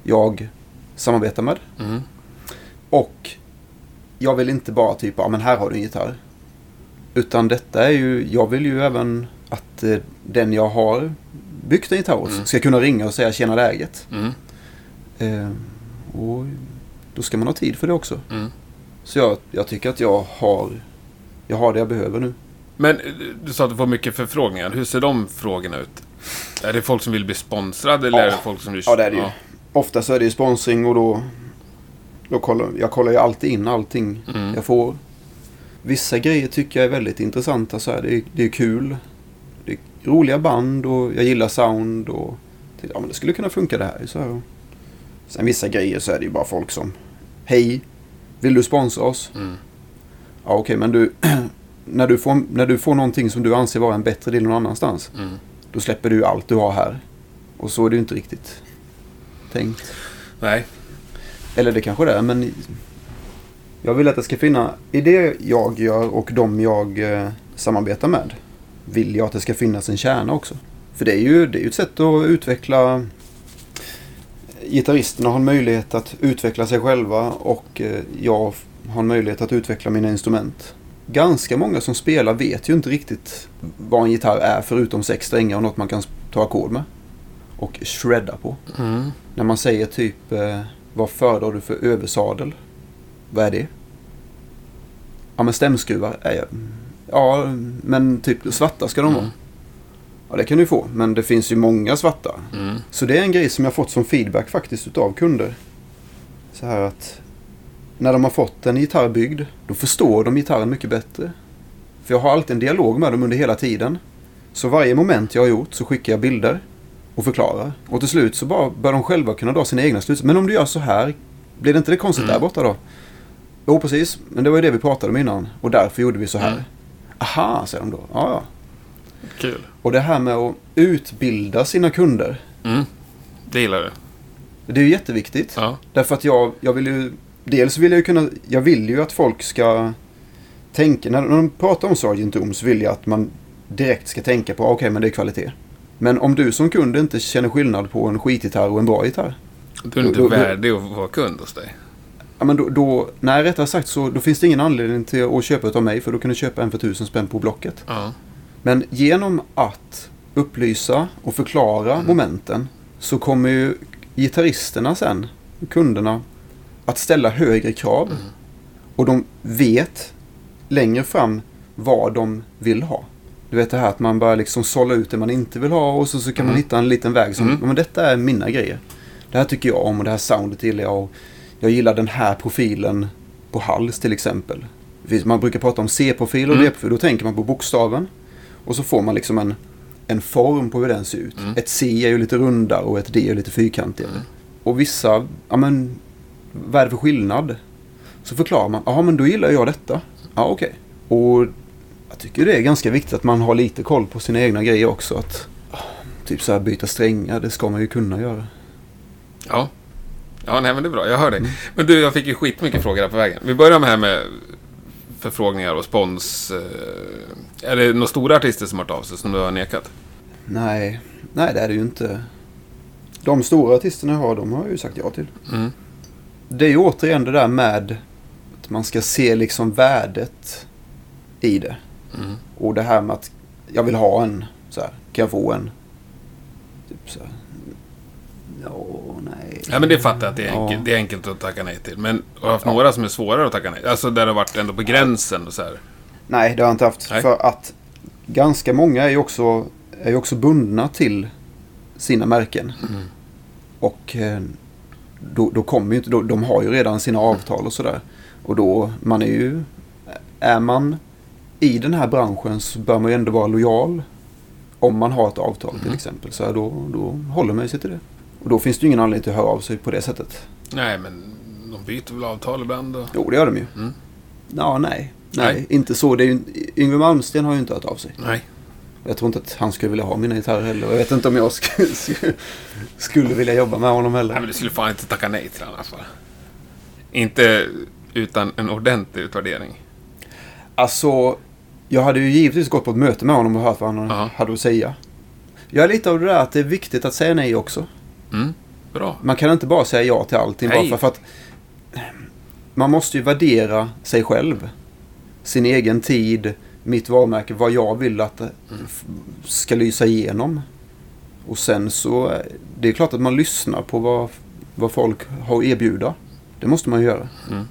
jag samarbetar med. Mhm. Och jag vill inte bara typ, ja men här har du en gitarr. Utan detta är ju, jag vill ju även att eh, den jag har byggt en gitarr åt Mm. ska kunna ringa och säga tjena läget. Mhm. Eh, och då ska man ha tid för det också. Mm. Så jag, jag tycker att jag har, jag har det jag behöver nu. Men eh, du sa att du får mycket förfrågningar. Hur ser de frågorna ut? Är det folk som vill bli sponsrade eller Ja. är det folk som vill... Ja, det är det ju. Ofta så är det ju sponsring och då, då kollar jag kollar ju alltid in allting Mm. jag får. Vissa grejer tycker jag är väldigt intressanta. Så här. Det, är, det är kul. Det är roliga band och jag gillar sound. Och tänkte, ja, men det skulle kunna funka det här. Så här. Sen vissa grejer så är det ju bara folk som Hej, vill du sponsra oss? Mm. Ja okej, men du, när, du får, när du får någonting som du anser vara en bättre del någon annanstans. Mm. Då släpper du allt du har här. Och så är det ju inte riktigt tänkt. Nej. Eller det kanske det är, men jag vill att det ska finna, i det jag gör och de jag eh, samarbetar med, vill jag att det ska finnas en kärna också. För det är ju, det är ju ett sätt att utveckla Gitarristerna har en möjlighet att utveckla sig själva och eh, jag har en möjlighet att utveckla mina instrument. Ganska många som spelar vet ju inte riktigt vad en gitarr är förutom sex strängar och något man kan ta ackord med. Och shredda på. Mm. När man säger typ eh, vad föredrar du för översadel? Vad är det? Ja men stämskruvar är jag. Ja men typ svarta ska de vara. Mm. Ja det kan du få men det finns ju många svarta. Mm. Så det är en grej som jag fått som feedback faktiskt utav kunder. Så här att när de har fått en gitarr byggd då förstår de gitarren mycket bättre. För jag har alltid en dialog med dem under hela tiden. Så varje moment jag har gjort så skickar jag bilder och förklarar. Och till slut så bara bör de själva kunna dra sina egna slutsatser. Men om du gör så här, blir det inte det konstigt Mm. där borta då? Jo precis, men det var ju det vi pratade om innan. Och därför gjorde vi så här. Mm. Aha, säger de då. Ja, ja. Kul. Och det här med att utbilda sina kunder. Mm. Det gillar du. Det är ju jätteviktigt. Ja. Därför att jag, jag vill ju... Dels vill jag ju kunna... Jag vill ju att folk ska tänka... När, de pratar om Sargent Doom så vill jag att man direkt ska tänka på okej, men det är kvalitet. Men om du som kund inte känner skillnad på en skitgitarr och en bra gitarr. Du är inte då- värdig att vara kund hos dig. Ja, men då, då, nej, rättare sagt så då finns det ingen anledning till att köpa utav mig för då kan du köpa en för tusen spänn på Blocket. Ja. Men genom att upplysa och förklara momenten så kommer ju gitarristerna sen, kunderna, att ställa högre krav. Och de vet längre fram vad de vill ha. Du vet det här att man börjar liksom sålla ut det man inte vill ha och så, så kan man Mm. hitta en liten väg som, Mm. "Ja, men detta är mina grejer. Det här tycker jag om och det här soundet gillar jag. Och jag gillar den här profilen på hals till exempel. Man brukar prata om C-profil och Mm. D-profil. Då tänker man på bokstaven. Och så får man liksom en, en form på hur den ser ut. Mm. Ett C är ju lite rundare och ett D är lite fyrkantigare. Mm. Och vissa, ja men, vad är det för skillnad? Så förklarar man, ja men då gillar jag detta. Ja okej. Och jag tycker det är ganska viktigt att man har lite koll på sina egna grejer också. Att, typ så här byta strängar, det ska man ju kunna göra. Ja. Ja, nej men det är bra. Jag hör dig. Mm. Men du, jag fick ju skitmycket frågor här på vägen. Vi börjar med här med förfrågningar och spons. eh, Är det några stora artister som har hört av sig som du har nekat? Nej, nej det är det ju inte. De stora artisterna jag har, de har jag ju sagt ja till. Mm. Det är ju återigen det där med att man ska se liksom värdet i det. Mm. Och det här med att jag vill ha en, så här, kan jag få en? Typ så här. Ja, nej. Ja, men det fattar jag att det är, Ja. enkelt, det är enkelt att tacka nej till. Men har haft några som är svårare att tacka nej Alltså där det har varit ändå på gränsen och så här. Nej, det har jag inte haft. Nej. För att ganska många är ju också, är också bundna till sina märken. Mm. Och eh, då, då kommer inte, då, de har ju redan sina avtal och sådär. Och då, man är ju, är man i den här branschen så bör man ju ändå vara lojal. Om man har ett avtal till Mm. exempel. Så här, då, då håller man sig till det. Och då finns det ju ingen anledning till att höra av sig på det sättet. Nej, men de byter väl avtal ibland och... Jo, det gör de ju. Mm. Ja, nej. Nej, Nej. inte så. Det är ju, Yngwie Malmsteen har ju inte hört av sig. Nej. Jag tror inte att han skulle vilja ha mina gitarrer heller. Jag vet inte om jag skulle, skulle vilja jobba med honom Nej, heller. men du skulle fan inte tacka nej till annars va? Inte utan en ordentlig utvärdering. Alltså, jag hade ju givetvis gått på ett möte med honom och hört vad han Ja. hade att säga. Jag är lite av det där att det är viktigt att säga nej också. Mm. Bra. Man kan inte bara säga ja till allting bara för, för att man måste ju värdera sig själv. Sin egen tid, mitt varumärke, vad jag vill att det f- ska lysa igenom. Och sen så, eh, det är klart att man lyssnar på vad, vad folk har att erbjuda. Det måste man ju göra. Mm.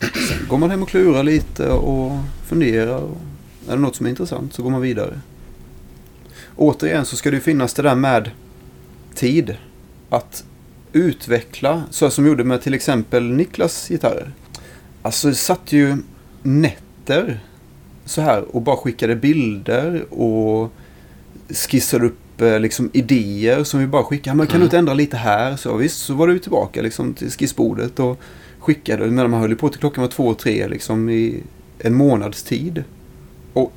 Sen går man hem och klurar lite och funderar. Och är det något som är intressant så går man vidare. Återigen så ska det ju finnas det där med tid. Att utveckla, så som jag gjorde med till exempel Niklas gitarrer. Alltså jag satt ju nätter så här och bara skickade bilder och skissade upp eh, liksom idéer som vi bara skickade. Men kan du Mm. inte ändra lite här? Så visst, så var du tillbaka liksom till skissbordet och skickade. Men man höll på till klockan var två, tre liksom i en månads tid. Och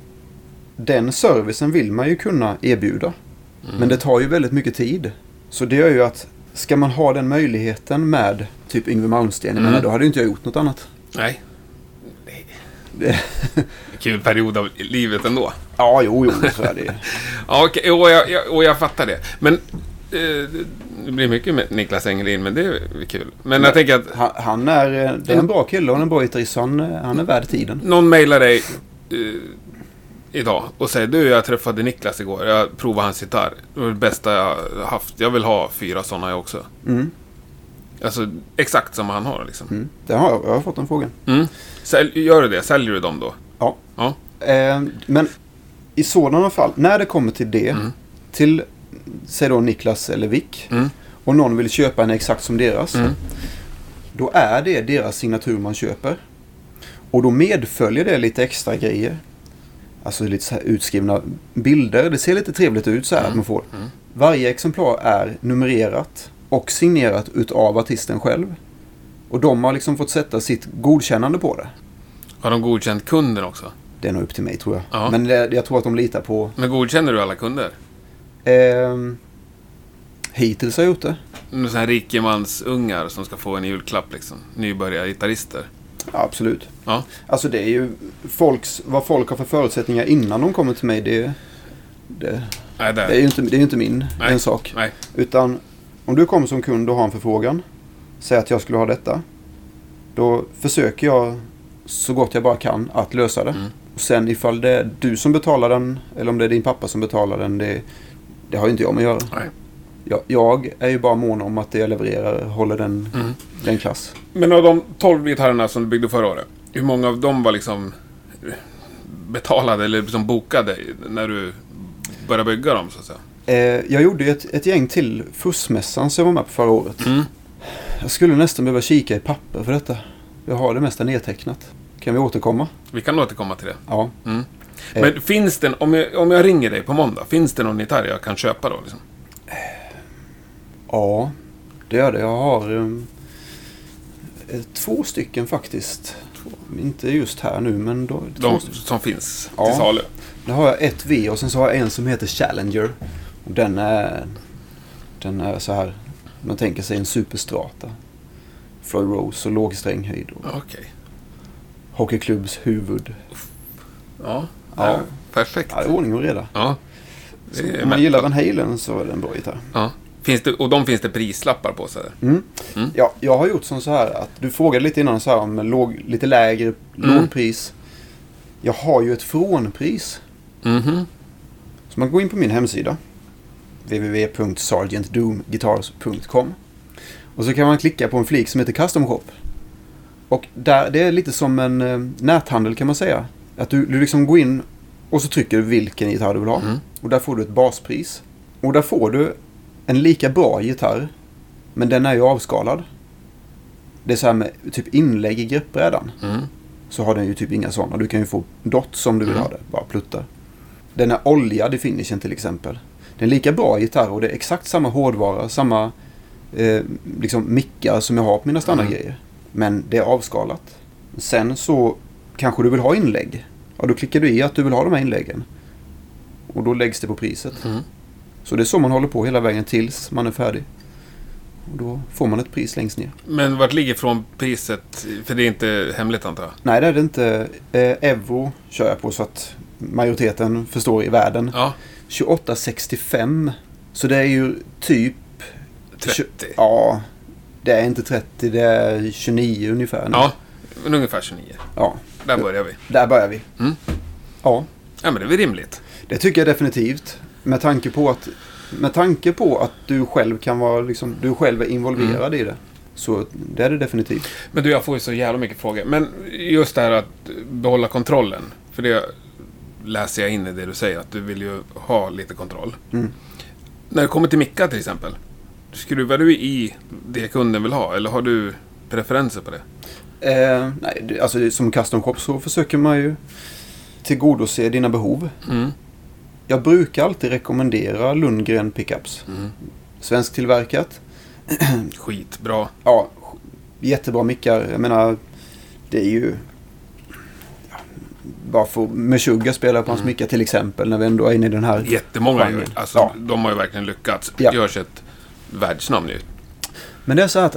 den servicen vill man ju kunna erbjuda. Mm. Men det tar ju väldigt mycket tid. Så det gör ju att ska man ha den möjligheten med typ Yngwie Malmsteen, jag Mm. då hade ju inte jag gjort något annat. Nej. Det- Kul period av livet ändå. Ja, jo, jo, så är det. Ja, okej, och, jag, jag, och jag fattar det. Men eh, det blir mycket med Niklas Engelin, men det är kul. Men jag tänker att Han, han är, eh, det är en bra kille och en bra gitarrist, han, eh, han är värd tiden. någon mejlar dig eh, idag och säger du, jag träffade Niklas igår. Jag provade hans gitarr. Det var det bästa jag haft. Jag vill ha fyra sådana jag också. Mm, Alltså exakt som han har liksom. mm. Det har jag, jag har fått den frågan. Mm. Sälj, gör du det? Säljer du dem då? Ja. Ja. Eh, men i sådana fall, när det kommer till det, Mm. till säg då Niklas eller Vick, Mm. och någon vill köpa en exakt som deras, Mm. då är det deras signatur man köper. Och då medföljer det lite extra grejer. Alltså lite så här utskrivna bilder. Det ser lite trevligt ut så här Mm. att man får. Mm. Varje exemplar är numrerat och signerat utav artisten själv. Och de har liksom fått sätta sitt godkännande på det. Har de godkänt kunden också? Det är nog upp till mig tror jag. Ja. Men det, jag tror att de litar på... Men godkänner du alla kunder? Ehm, hittills har jag gjort det. Sådana här rikemansungar som ska få en julklapp liksom. Nybörjargitarrister. Ja, absolut. Ja. Alltså det är ju folks, vad folk har för förutsättningar innan de kommer till mig. Det, det, Nej, där. det är ju inte, det är inte min Nej. en sak. Nej. Utan om du kommer som kund och har en förfrågan. Säg att jag skulle ha detta. Då försöker jag så gott jag bara kan att lösa det. Mm. Och sen ifall det är du som betalar den eller om det är din pappa som betalar den. Det, det har ju inte jag med att göra. Nej. Jag, jag är ju bara mån om att det jag levererar håller den, Mm. den klass. Men av de 12 gitarrerna som du byggde förra året. Hur många av dem var liksom betalade eller liksom bokade när du började bygga dem så att säga? Eh, jag gjorde ju ett, ett gäng till fussmässan som jag var med på förra året. Mm. Jag skulle nästan behöva kika i papper för detta. Jag har det mesta nedtecknat. Kan vi återkomma? Vi kan återkomma till det. Ja. Mm. Eh. Men finns det, om jag, om jag ringer dig på måndag, finns det någon gitarr jag kan köpa då? Liksom? Ja, det gör det. Jag har um, två stycken faktiskt. Inte just här nu, men då, två De som finns Ja. till salu? Där har jag ett V och sen så har jag en som heter Challenger. Och den är, den är så här, man tänker sig en superstrata. Floyd Rose och låg stränghöjd Okej. hockeyklubbs huvud. Ja. Ja. Perfekt. Ja, det är ordning och reda. Ja. Om man gillar Van Halen så är det en bra gitarr. ja. Finns det, och de finns det prislappar på? Så. Mm. Mm. Ja, jag har gjort som så här att du frågade lite innan så här om låg, lite lägre Mm. lågpris. Jag har ju ett frånpris. Mhm. Så man går in på min hemsida. www.sergeantdoomguitars.com Och så kan man klicka på en flik som heter Custom Shop. Och där, det är lite som en eh, näthandel kan man säga. Att du, du liksom går in och så trycker du vilken gitarr du vill ha. Mm. Och där får du ett baspris. Och där får du en lika bra gitarr. Men den är ju avskalad. Det är så här med typ inlägg i greppbrädan. Mm. Så har den ju typ inga sådana. Du kan ju få dot som du vill Mm. ha det. Bara pluttar. Den är oljad i finishen till exempel. Det är en lika bra gitarr och det är exakt samma hårdvara. Samma eh, liksom mickar som jag har på mina standardgrejer. Men det är avskalat. Sen så kanske du vill ha inlägg. Ja, då klickar du i att du vill ha de här inläggen. Och då läggs det på priset. Mm. Så det är så man håller på hela vägen tills man är färdig. Och då får man ett pris längst ner. Men vart ligger från priset? För det är inte hemligt antar jag? Nej, det är det inte. Eh, euro kör jag på så att majoriteten förstår i världen. Ja. 28,65. Så det är ju typ... 30? Ja, det är inte 30, det är 29 ungefär. nu. Ja, men ungefär 29. ja. Där börjar vi. Där börjar vi. Mm. Ja, Ja, men det är väl rimligt. det tycker jag definitivt. Med tanke på att, med tanke på att du själv kan vara liksom, du själv är involverad Mm. i det. Så det är det definitivt. Men du, jag får ju så jävla mycket frågor. Men just det här att behålla kontrollen. För det läser jag in i det du säger, att du vill ju ha lite kontroll. Mm. När det kommer till mickar till exempel. Skruvar du i det kunden vill ha? Eller har du preferenser på det? Eh, nej, alltså som custom shop så försöker man ju tillgodose dina behov. Mm. Jag brukar alltid rekommendera Lundgren pickups. Mm. Svensktillverkat. Skitbra. Ja, jättebra mickar. Jag menar, det är ju... ja, Bara för Meshuggah spelar på hans Mm. mickar till exempel när vi ändå är inne i den här. Jättemånga gör alltså, Ja. De har ju verkligen lyckats. Ja. Görs ett världsnamn nu. Men det är så att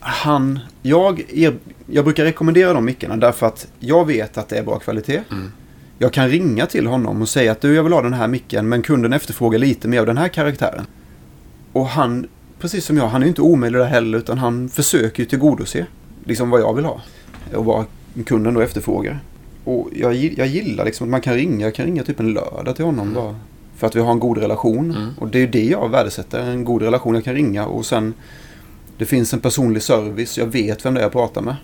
han, jag, er, jag brukar rekommendera de mickarna därför att jag vet att det är bra kvalitet. Mm. Jag kan ringa till honom och säga att du, jag vill ha den här micken men kunden efterfrågar lite mer av den här karaktären. Och han, precis som jag, han är inte omöjlig där heller utan han försöker ju tillgodose liksom vad jag vill ha. Och vad kunden då efterfrågar. Och jag, jag gillar liksom att man kan ringa, jag kan ringa typ en lördag till honom bara. För att vi har en god relation. Mm. Och det är ju det jag värdesätter, en god relation. Jag kan ringa och sen det finns en personlig service, jag vet vem det är jag pratar med.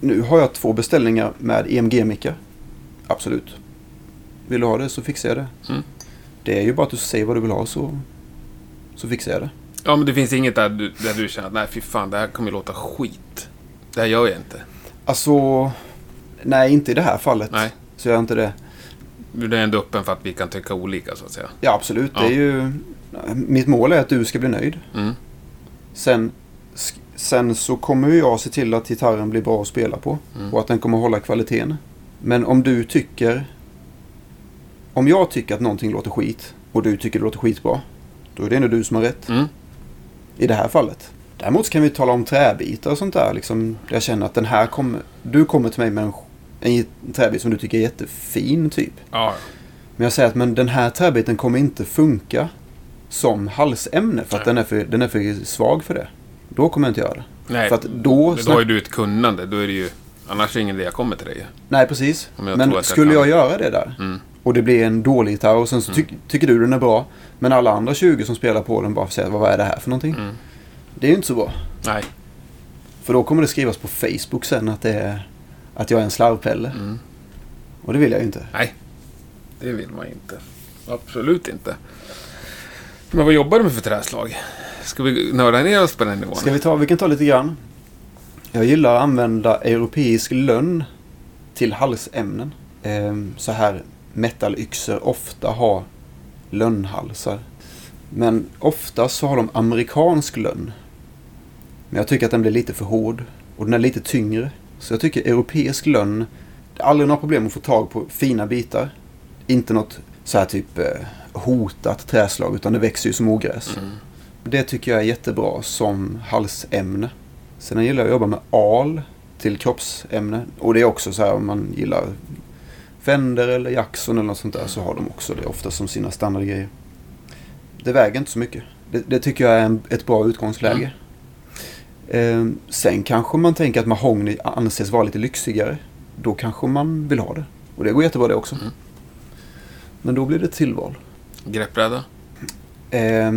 Nu har jag två beställningar med EMG-mickar. Absolut. Vill du ha det så fixar jag det. Mm. Det är ju bara att du säger vad du vill ha så, så fixar jag det. Ja, men det finns inget där du, där du känner att nej, fy fan, det här kommer ju låta skit. Det här gör jag inte. Alltså, nej inte i det här fallet. Nej. Så jag inte det. Du är ändå öppen för att vi kan tycka olika, så att säga. Ja, absolut. Ja. Det är ju... Mitt mål är att du ska bli nöjd. Mm. Sen, sen så kommer jag se till att gitarren blir bra att spela på. Mm. Och att den kommer hålla kvaliteten. Men om du tycker... Om jag tycker att någonting låter skit och du tycker det låter skitbra. Då är det ändå du som har rätt. Mm. I det här fallet. Däremot kan vi tala om träbitar och sånt där. Liksom, jag känner att den här kommer... Du kommer till mig med en, en träbit som du tycker är jättefin typ. Ja, Men jag säger att men den här träbiten kommer inte funka som halsämne för att den är för, den är för svag för det. Då kommer jag inte göra det. nej. För att då... Då har ju du ett kunnande. Då är det ju... Annars är det ingen idé jag kommer till dig. Nej, precis. Jag Men jag skulle kan. jag göra det där Mm. och det blir en dålig gitarr och sen så ty- tycker du den är bra. Men alla andra 20 som spelar på den bara säger vad är det här för någonting? Mm. Det är ju inte så bra. Nej. För då kommer det skrivas på Facebook sen att det är att jag är en slarvpelle. Mm. Och det vill jag ju inte. Nej. Det vill man inte. Absolut inte. Men vad jobbar du med för träslag? Ska vi nörda ner oss på den nivån? Ska vi ta, vi kan ta lite grann. Jag gillar att använda europeisk lönn till halsämnen. Ehm, så här metalyxor ofta har lönnhalsar. Men oftast så har de amerikansk lönn. Men jag tycker att den blir lite för hård. Och den är lite tyngre. Så jag tycker europeisk lönn, det är aldrig några problem att få tag på fina bitar. Inte något så här typ eh, hotat träslag utan det växer ju som ogräs. Mm. Det tycker jag är jättebra som halsämne. Sen gillar jag att jobba med al till kroppsämne. Och det är också så här om man gillar Fender eller Jackson eller något sånt där så har de också det ofta som sina standardgrejer. Det väger inte så mycket. Det, det tycker jag är en, ett bra utgångsläge. Eh, sen kanske man tänker att mahogny anses vara lite lyxigare. Då kanske man vill ha det. Och det går jättebra det också. Mm. Men då blir det tillval. Greppbräda? Eh,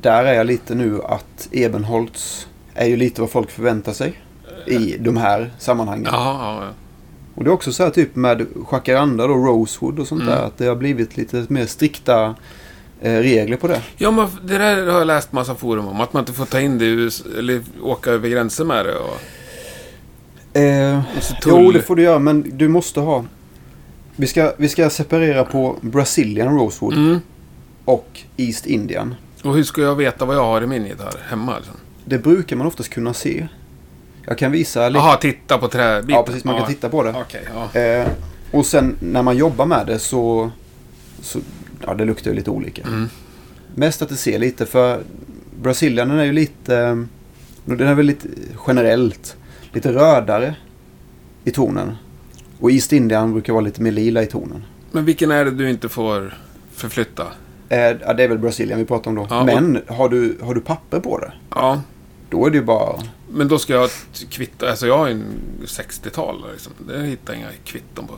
där är jag lite nu att Ebenholts är ju lite vad folk förväntar sig i de här sammanhangen. Jaha, ja, ja. Och det är också så här typ med Jacaranda då, Rosewood och sånt Mm. där. Att det har blivit lite mer strikta eh, regler på det. Ja, men det där har jag läst massa forum om. Att man inte får ta in det eller åka över gränser med det. Och, Eh, jo, det får du göra men du måste ha... Vi ska, vi ska separera på Brazilian Rosewood Mm. och East Indian. Och hur ska jag veta vad jag har i min gitarr hemma? Liksom? Det brukar man oftast kunna se. Jag kan visa lite. Jaha, titta på träbiten. Ja, precis. Man kan titta på det. Okej, ja. Eh, och sen när man jobbar med det så... så ja, det luktar ju lite olika. Mm. Mest att det ser lite för Brazilian den är ju lite... eh, Den är väl lite generellt lite rödare i tonen. Och East Indian brukar vara lite mer lila i tonen. Men vilken är det du inte får förflytta? Eh, ja, det är väl Brazilian vi pratar om då. Ja, och- Men har du, har du papper på det? Ja, Då är det ju bara... men då ska jag ha ett kvitto. Alltså jag har ju en 60-tal liksom. Det hittar jag inga kvitton på.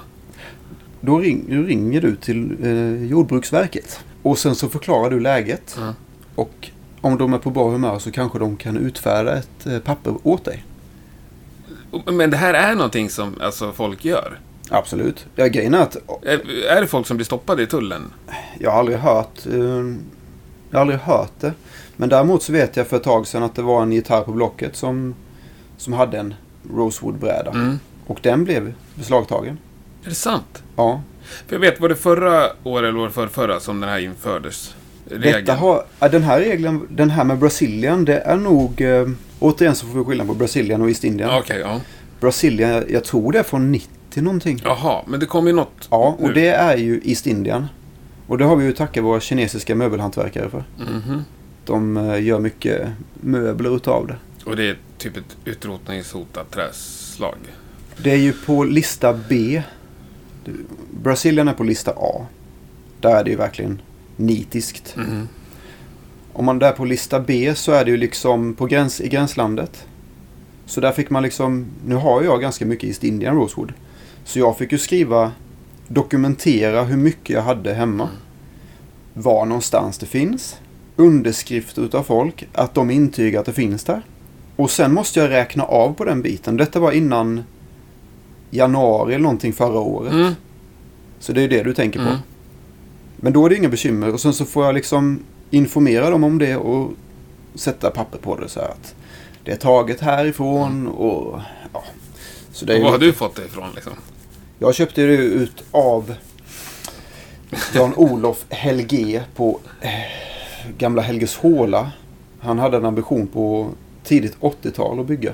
Då, ring, ringer du till eh, Jordbruksverket. Och sen så förklarar du läget. Ja. Och om de är på bra humör så kanske de kan utfärda ett eh, papper åt dig. Men det här är någonting som alltså, folk gör. Absolut. Ja, grejen är att Är, är det folk som blir stoppade i tullen? jag har aldrig hört, eh, jag har aldrig hört det. Men däremot så vet jag för ett tag sedan att det var en gitarr på Blocket som, som hade en Rosewood-bräda. Mm. Och den blev beslagtagen. Är det sant? Ja. För jag vet, var det förra året eller för förra som den här infördes? Detta Regeln. har, den här regeln, den här med Brazilian, det är nog... Eh, återigen så får vi skilja på Brazilian och East Indian. Ja, Okej, ja. Brazilian, jag, tror det är från 90 någonting. Jaha, men det kom ju något. Ja, och nu. det är ju East Indian. Och det har vi ju att tacka våra kinesiska möbelhantverkare för. Mhm. De eh, gör mycket möbler utav det. Och det är typ ett utrotningshotat träslag. Det är ju på lista B. Brasilien är på lista A. Där är det ju verkligen nitiskt. Mhm. Om man där på lista B så är det ju liksom på gräns, i gränslandet. Så där fick man liksom, nu har jag ganska mycket East Indian Rosewood. Så jag fick ju skriva, dokumentera hur mycket jag hade hemma. Var någonstans det finns. Underskrifter utav folk, att de intygar att det finns där. Och sen måste jag räkna av på den biten. Detta var innan januari eller någonting förra året. Mm. Så det är det du tänker på. Mm. Men då är det inga bekymmer. Och sen så får jag liksom informera dem om det och sätta papper på det så här att det är taget härifrån och ja. Så det Och vad har du fått det ifrån liksom? Jag köpte det ut av Jan-Olof Helge på eh, gamla Helgeshåla. Han hade en ambition på tidigt 80-tal att bygga.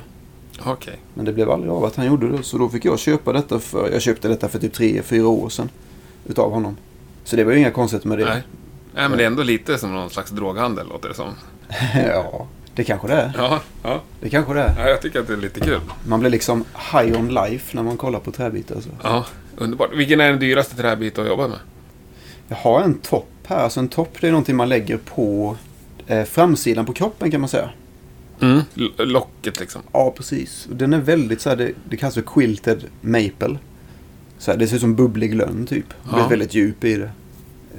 Okej. Men det blev aldrig av att han gjorde det. Så då fick jag köpa detta för, jag köpte detta för typ 3-4 år sedan. Utav honom. Så det var ju inga konstigheter med det. Nej. Nej, men det är ändå lite som någon slags droghandel, låter det som. ja, det kanske det är. Ja, ja. Det kanske det är. ja jag tycker att det är lite kul. Man blir liksom high on life när man kollar på träbitar. Så. Ja, underbart. Vilken är den dyraste träbit att jobba med? Jag har en topp här. Alltså en topp det är någonting man lägger på eh, framsidan på kroppen kan man säga. Mm. Locket liksom. Ja, precis. Den är väldigt så här, det, det kallas för quilted maple. Så här, det ser ut som bubblig lönn typ. Ja. Väldigt, väldigt djup i det.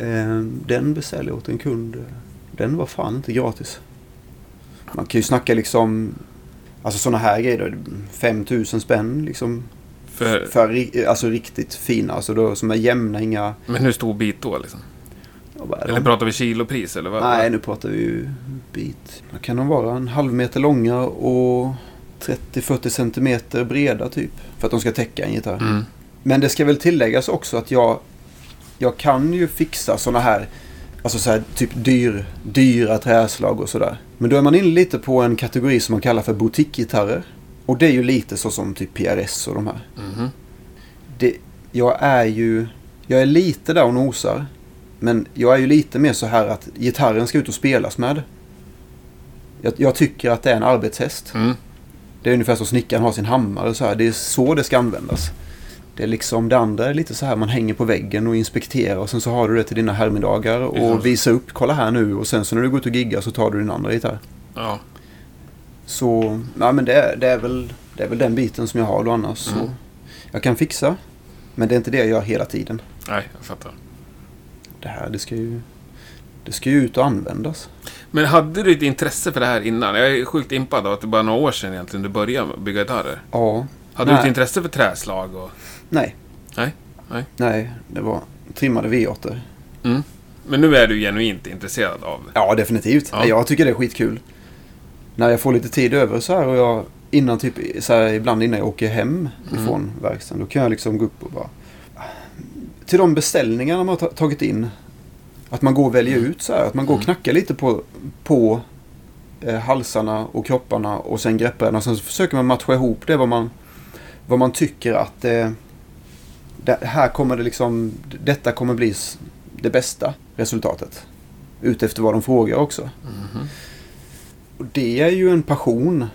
Eh, den beställde jag åt en kund. Den var fan inte gratis. Man kan ju snacka liksom, alltså sådana här grejer då, 5000 spänn liksom. För, För alltså riktigt fina, alltså då, som är jämna, inga... men hur stor bit då liksom? Eller pratar vi kilopris eller vad? Nej, nu pratar vi ju bit. Då kan de vara en halv meter långa och 30-40 centimeter breda typ. För att de ska täcka en gitarr. Mm. Men det ska väl tilläggas också att jag, jag kan ju fixa sådana här, alltså så här typ dyr, dyra träslag och sådär. Men då är man inne lite på en kategori som man kallar för boutiquegitarrer. Och det är ju lite så som typ PRS och de här. Mhm. Det, jag är ju Jag är lite där och nosar. Men jag är ju lite mer så här att gitarren ska ut och spelas med. Jag, jag tycker att det är en arbetshäst. Mm. Det är ungefär som snickaren har sin hammare och så här. Det är så det ska användas. Det är liksom det andra är lite så här man hänger på väggen och inspekterar och sen så har du det till dina herrmiddagar och visar upp, kolla här nu och sen så när du går ut och giggar så tar du din andra gitarr. Ja. Så, nej men det är, det är, väl, det är väl den biten som jag har då annars. Mm. Så jag kan fixa, men det är inte det jag gör hela tiden. Nej, jag fattar. Det här, det ska ju, det ska ju ut och användas. Men hade du ett intresse för det här innan? Jag är sjukt impad av att det bara är några år sedan egentligen du började bygga gitarrer. Ja, Hade du Nej. ett intresse för träslag och... nej, Nej? Nej. nej, det var trimmade V8. Mm. Men nu är du genuint intresserad av... Ja, definitivt. Ja. Jag tycker det är skitkul. När jag får lite tid över så här och jag innan typ så här, ibland innan jag åker hem Mm. ifrån verkstaden. Då kan jag liksom gå upp och bara... Till de beställningarna man har ta- tagit in. Att man går och väljer ut så här. Att man går och Mm. knackar lite på, på eh, halsarna och kropparna och sen greppbrädan. Och sen så försöker man matcha ihop det vad man, vad man tycker att eh, det här kommer det liksom, detta kommer bli det bästa resultatet. Utefter vad de frågar också. Mhm. Och det är ju en passion.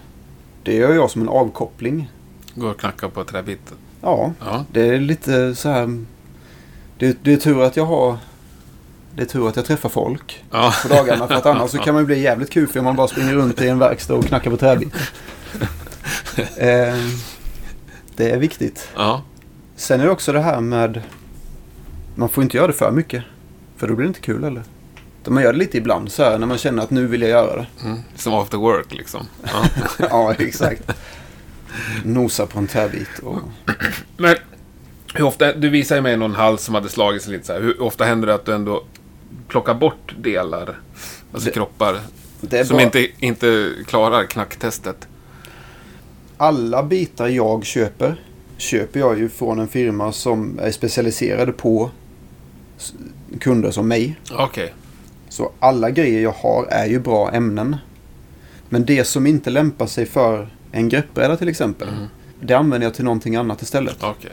Det gör jag som en avkoppling. Går och knackar på träbiten. Ja, Ja. det är lite så här. Det, det är tur att jag har. Det är tur att jag träffar folk Ja. på dagarna. För att annars så kan man ju bli jävligt kul om man bara springer runt i en verkstad och knackar på träbit. eh, det är viktigt. Ja. Sen är det också det här med. Man får inte göra det för mycket. För då blir det inte kul heller. Man gör det lite ibland så här när man känner att nu vill jag göra det. Mm. Som after work liksom. Ja. ja, exakt. Nosa på en träbit och... Men hur ofta, du visade mig någon hals som hade slagit sig lite så här. Hur ofta händer det att du ändå plockar bort delar, alltså Det- kroppar, Det som bara inte, inte klarar knacktestet? alla bitar jag köper köper jag ju från en firma som är specialiserade på kunder som mig. Okej. Så alla grejer jag har är ju bra ämnen. Men det som inte lämpar sig för en greppbräda till exempel. Mm. Det använder jag till någonting annat istället. Okej.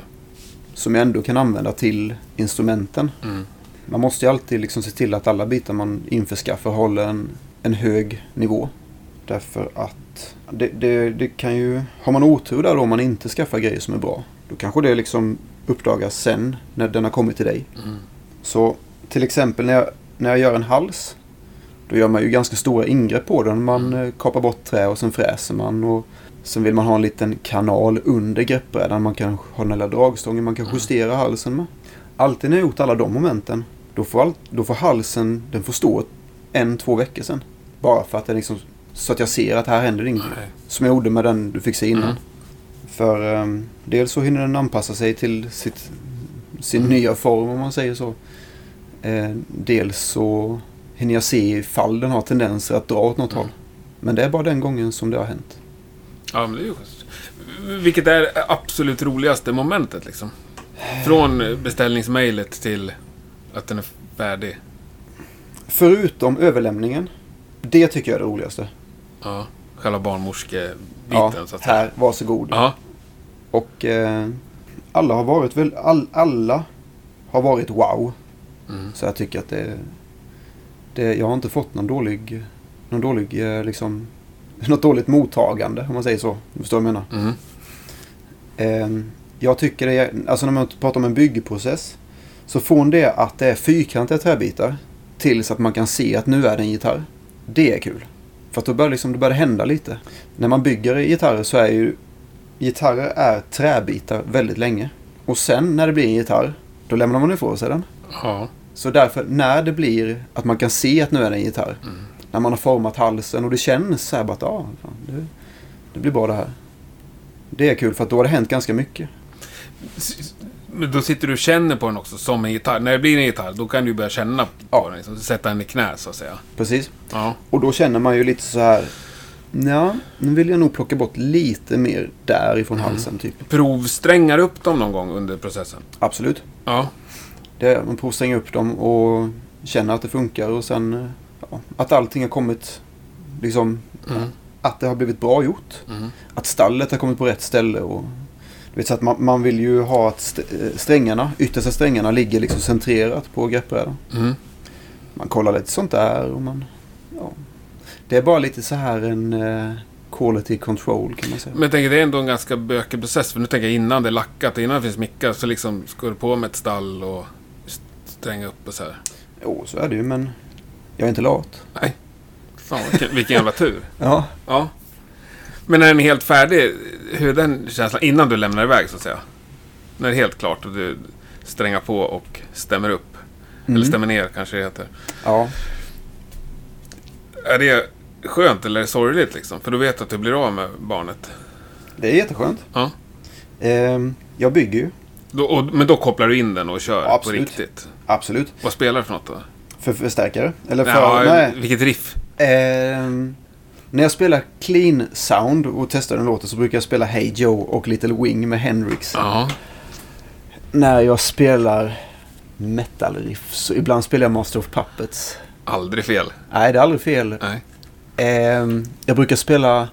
Som jag ändå kan använda till instrumenten. Mm. Man måste ju alltid liksom se till att alla bitar man införskaffar håller en, en hög nivå. Därför att det, det, det kan ju... Har man otur där då om man inte skaffar grejer som är bra. Då kanske det liksom uppdagas sen när den har kommit till dig. Mm. Så till exempel när jag, när jag gör en hals. Då gör man ju ganska stora ingrepp på den. Man Mm. eh, kapar bort trä och sen fräser man. Och sen vill man ha en liten kanal under greppbrädan. Man kan ha den lilla dragstången man kan Mm. justera halsen med. Alltid när jag gjort alla de momenten. Då får, all, då får halsen, den får stå en, två veckor sen. Bara för att den liksom, så att jag ser att här händer inget. Nej. Som jag gjorde med den du fick se innan. Mm. För um, dels så hinner den anpassa sig till sitt, sin Mm. nya form om man säger så. Eh, dels så hinner jag se ifall den har tendenser att dra åt något Mm. håll. Men det är bara den gången som det har hänt. Ja, men det är ju schysst. Vilket är absolut roligaste momentet liksom? Från beställningsmejlet till att den är färdig. Förutom överlämningen. Det tycker jag är det roligaste. Ja, själva barnmorskebiten Ja, så att säga. här, varsågod. Ja, Och eh, alla har varit väl, all, alla har varit wow. mm. Så jag tycker att det, det jag har inte fått någon dålig, någon dålig eh, liksom, något dåligt mottagande om man säger så. Du förstår vad jag menar? Mm. Eh, jag tycker det är, alltså när man pratar om en byggprocess. Så från det att det är fyrkantiga träbitar tills att man kan se att nu är det en gitarr. Det är kul. För att då börjar, liksom, då börjar det hända lite. När man bygger gitarrer så är ju gitarrer är träbitar väldigt länge. Och sen när det blir en gitarr, då lämnar man ifrån sig den. Ja. Så därför, när det blir att man kan se att nu är det en gitarr. Mm. När man har format halsen och det känns så här bara att ja, fan, det, det blir bra det här. Det är kul för att då har det hänt ganska mycket. Men då sitter du och känner på den också, som en gitarr. När det blir en gitarr, då kan du börja känna på Ja. den. Liksom, sätta den i knä, så att säga. Precis. Ja. Och då känner man ju lite så här. Ja, nu vill jag nog plocka bort lite mer därifrån Mm. halsen typ. Provsträngar upp dem någon gång under processen? Absolut. Ja. Det man provstränger upp dem och känner att det funkar och sen eh, ja, att allting har kommit liksom Mm. att det har blivit bra gjort. Mm. Att stallet har kommit på rätt ställe och vet, så att man, man vill ju ha att st- eh, strängarna, yttersta strängarna ligger liksom centrerat på greppbrädan. Mm. Man kollar lite sånt där och man... Ja. Det är bara lite så här en eh, quality control kan man säga. Men jag tänker det är ändå en ganska bökig process. För nu tänker jag innan det är lackat, innan det finns mickar så liksom ska du på med ett stall och stränga upp och så här. Jo, så är det ju men jag är inte lat. Nej. Fan vilken, vilken jävla tur. Ja. Ja. Men när den är helt färdig, hur är den känslan innan du lämnar iväg så att säga? När det är helt klart och du strängar på och stämmer upp. Mm. Eller stämmer ner kanske det heter. Ja. Är det skönt eller är det sorgligt liksom? För då vet du att du blir av med barnet. Det är jätteskönt. Ja. Ehm, jag bygger ju. Då, och, men då kopplar du in den och kör Ja, på riktigt. Absolut. Vad spelar du för något då? För förstärkare. Eller för... Ja, nej. vilket riff. Ehm, när jag spelar clean sound och testar en låt så brukar jag spela Hey Joe och Little Wing med Hendrix. Ja. När jag spelar metal riff så ibland spelar jag Master of Puppets. Aldrig fel. Nej, det är aldrig fel. Nej. Ehm, jag brukar spela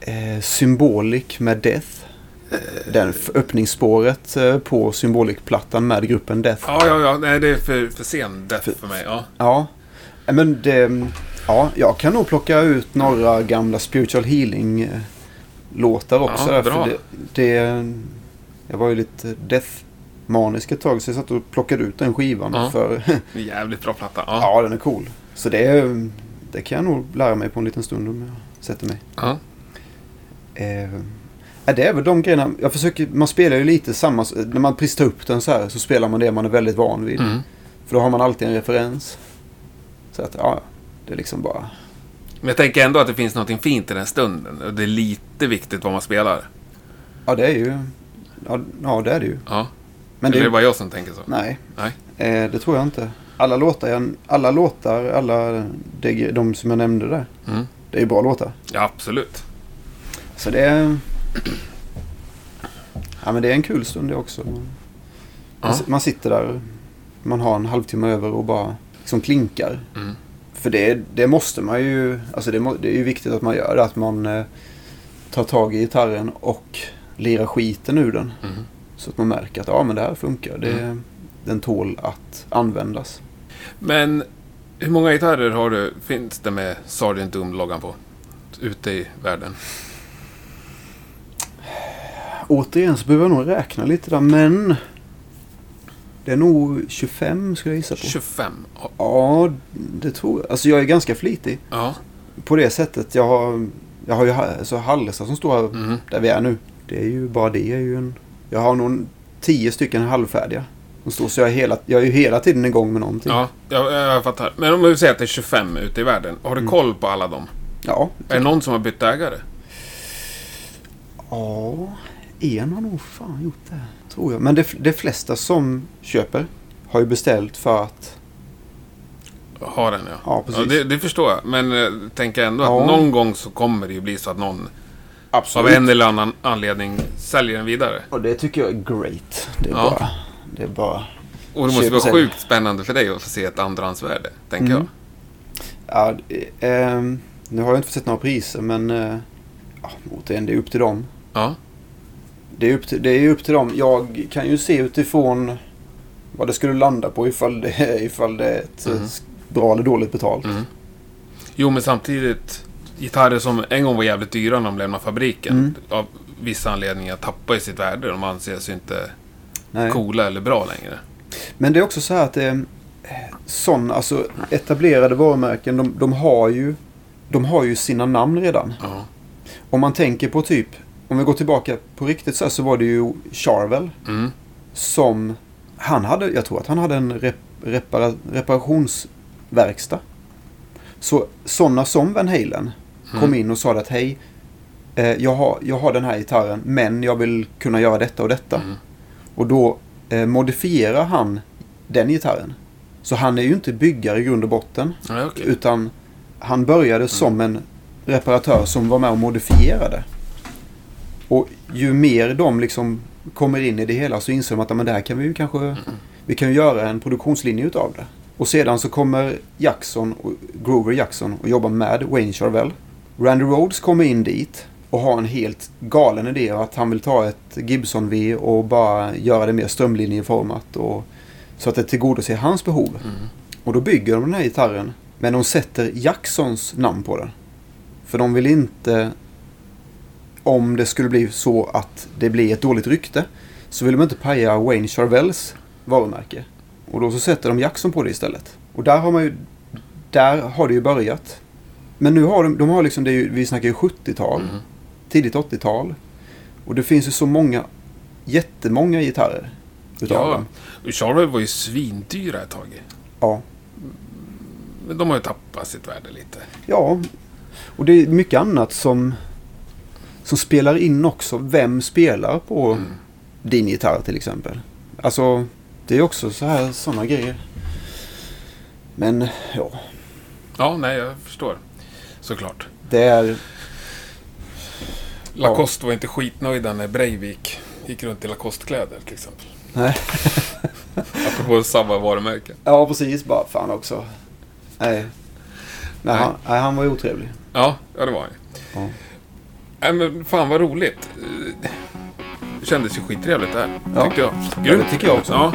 eh, Symbolic med Death. Den öppningsspåret eh, på Symbolic-plattan med gruppen Death. Ja, ja, ja. Nej, det är för, för sen death För- för mig. Ja. Ja, men det, ja, jag kan nog plocka ut några gamla spiritual healing-låtar också. Ja, bra. det, det, jag var ju lite death-manisk ett tag så jag satt och plockade ut den skivan. Ja. För, Jävligt bra platta. Ja. ja, den är cool. Så det, det kan jag nog lära mig på en liten stund om jag sätter mig. Ja. Eh, ja, det är väl de grejerna. Jag försöker, man spelar ju lite samma. När man pristar upp den så här så spelar man det man är väldigt van vid. Mm. För då har man alltid en referens. Så att ja, det är liksom bara... Men jag tänker ändå att det finns något fint i den stunden. Och det är lite viktigt vad man spelar. Ja, det är ju... Ja, ja det är det ju. Ja. Men Eller det är bara jag som tänker så? Nej, Nej. eh, det tror jag inte. Alla låtar, jag, alla låtar, alla de, de som jag nämnde där. Mm. Det är ju bra låtar. Ja, absolut. Så det är... Ja, men det är en kul stund det också. Man, Ja. man sitter där, man har en halvtimme över och bara liksom klinkar. Mm. För det, det måste man ju, alltså det, det är ju viktigt att man gör det. Att man eh, tar tag i gitarren och lirar skiten ur den. Mm. Så att man märker att ja, men det här funkar. Det, Mm. Den tål att användas. Men hur många gitarrer har du, finns det med Sergeant Doom-loggan på? Ute i världen. Återigen så behöver jag nog räkna lite där, men det är nog 25 skulle jag gissa på. 25. Ja, det tror jag. Alltså jag är ganska flitig Ja. på det sättet. Jag har, jag har ju alltså Hallesta som står här, Mm. där vi är nu. Det är ju bara det är ju en... Jag har nog 10 stycken halvfärdiga. Som står, så jag är, hela, jag är ju hela tiden igång med någonting. Ja, jag, jag fattar. Men om du säger att det är 25 ute i världen. Har du Mm. koll på alla dem? Ja, Är det någon som har bytt ägare? Ja, en har nog fan gjort det. Tror jag. Men de, de flesta som köper har ju beställt för att... Har den ja. Ja, precis. det, det förstår jag. Men eh, tänker ändå Ja. att någon gång så kommer det ju bli så att någon av en eller annan anledning säljer den vidare. Och det tycker jag är great. Det är Ja. bara... Det är bara... Och det måste Köp och vara sälj. sjukt spännande för dig att få se ett andrahandsvärde, tänker Mm. Ja, eh, ehm, nu har jag inte fått sett några priser men... Ja, återigen, det är upp till dem. jag. Ja. Det är, upp till, det är upp till dem. Jag kan ju se utifrån vad det skulle landa på ifall det, ifall det är ett eh, bra eller dåligt betalt. Mm. Jo, men samtidigt. Gitarrer som en gång var jävligt dyra när de lämnade fabriken. Mm. Av vissa anledningar tappar ju sitt värde. De anses ju inte Nej. coola eller bra längre. Men det är också så här att det är sådana, alltså etablerade varumärken, de, de, har ju, de har ju sina namn redan. Ja. Om man tänker på typ, om vi går tillbaka på riktigt så här så var det ju Charvel Mm. som, han hade, jag tror att han hade en rep, repara, reparationsverkstad. Så sådana som Van Halen kom Mm. in och sa att hej, eh, jag, har, jag har den här gitarren men jag vill kunna göra detta och detta. Mm. Och då eh, modifierar han den gitarren. Så han är ju inte byggare i grund och botten. Ja, okej. Utan han började som en reparatör som var med och modifierade. Och ju mer de liksom kommer in i det hela så inser de att men det här kan vi ju kanske vi kan ju göra en produktionslinje utav det. Och sedan så kommer Jackson, och Grover Jackson och jobbar med Wayne Charvel. Randy Rhodes kommer in dit och har en helt galen idé att han vill ta ett Gibson-V och bara göra det mer strömlinjeformat och så att det tillgodoser hans behov. Mm. Och då bygger de den här gitarren men de sätter Jacksons namn på den. För de vill inte om det skulle bli så att det blir ett dåligt rykte så vill de inte paja Wayne Charvels varumärke. Och då så sätter de Jackson på det istället. Och där har man ju där har det ju börjat. Men nu har de, de har liksom, det ju, vi snackar ju 70-tal, Mm. tidigt 80-tal. Och det finns ju så många, jättemånga gitarrer utav Ja, dem. och Charvel var ju svindyra ett tag. Ja. Men de har ju tappat sitt värde lite. Ja, och det är mycket annat som, som spelar in också. Vem spelar på Mm. din gitarr till exempel? Alltså, det är också så här sådana grejer. Men ja, Ja, nej, jag förstår. Såklart. det är... Lacoste var inte skitnöjda när Breivik gick runt i Lacoste-kläder till exempel. Nej. Apropå samma varumärke. Ja, precis. Bara fan också. Nej. Nej, Nej. Han, nej han var ju otrevlig. Ja, ja det var han. Ja. Nej, men fan vad roligt. Det kändes ju skittrevligt det här. Ja. Tyckte jag. Ja, det tycker jag också. Ja.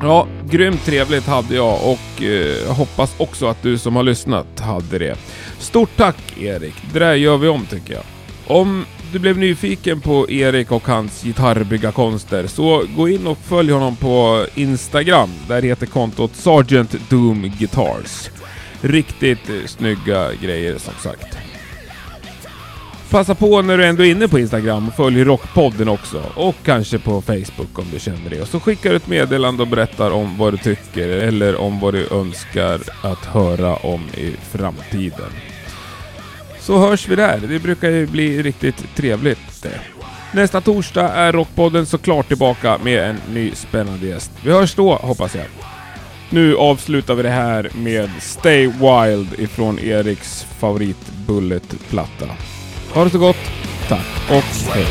Ja, grymt trevligt hade jag och eh, hoppas också att du som har lyssnat hade det. Stort tack Erik, det där gör vi om tycker jag. Om du blev nyfiken på Erik och hans gitarrbyggarkonster så gå in och följ honom på Instagram. Där heter kontot Sergeant Doom Guitars. Riktigt snygga grejer som sagt. Passa på när du ändå är inne på Instagram och följ Rockpodden också. Och kanske på Facebook om du känner det. Och så skickar du ett meddelande och berättar om vad du tycker eller om vad du önskar att höra om i framtiden. Så hörs vi där. Det brukar ju bli riktigt trevligt det. Nästa torsdag är Rockpodden såklart tillbaka med en ny spännande gäst. Vi hörs då, hoppas jag. Nu avslutar vi det här med Stay Wild ifrån Eriks favorit Bullet-platta. Ha det så gott. Tack och hej.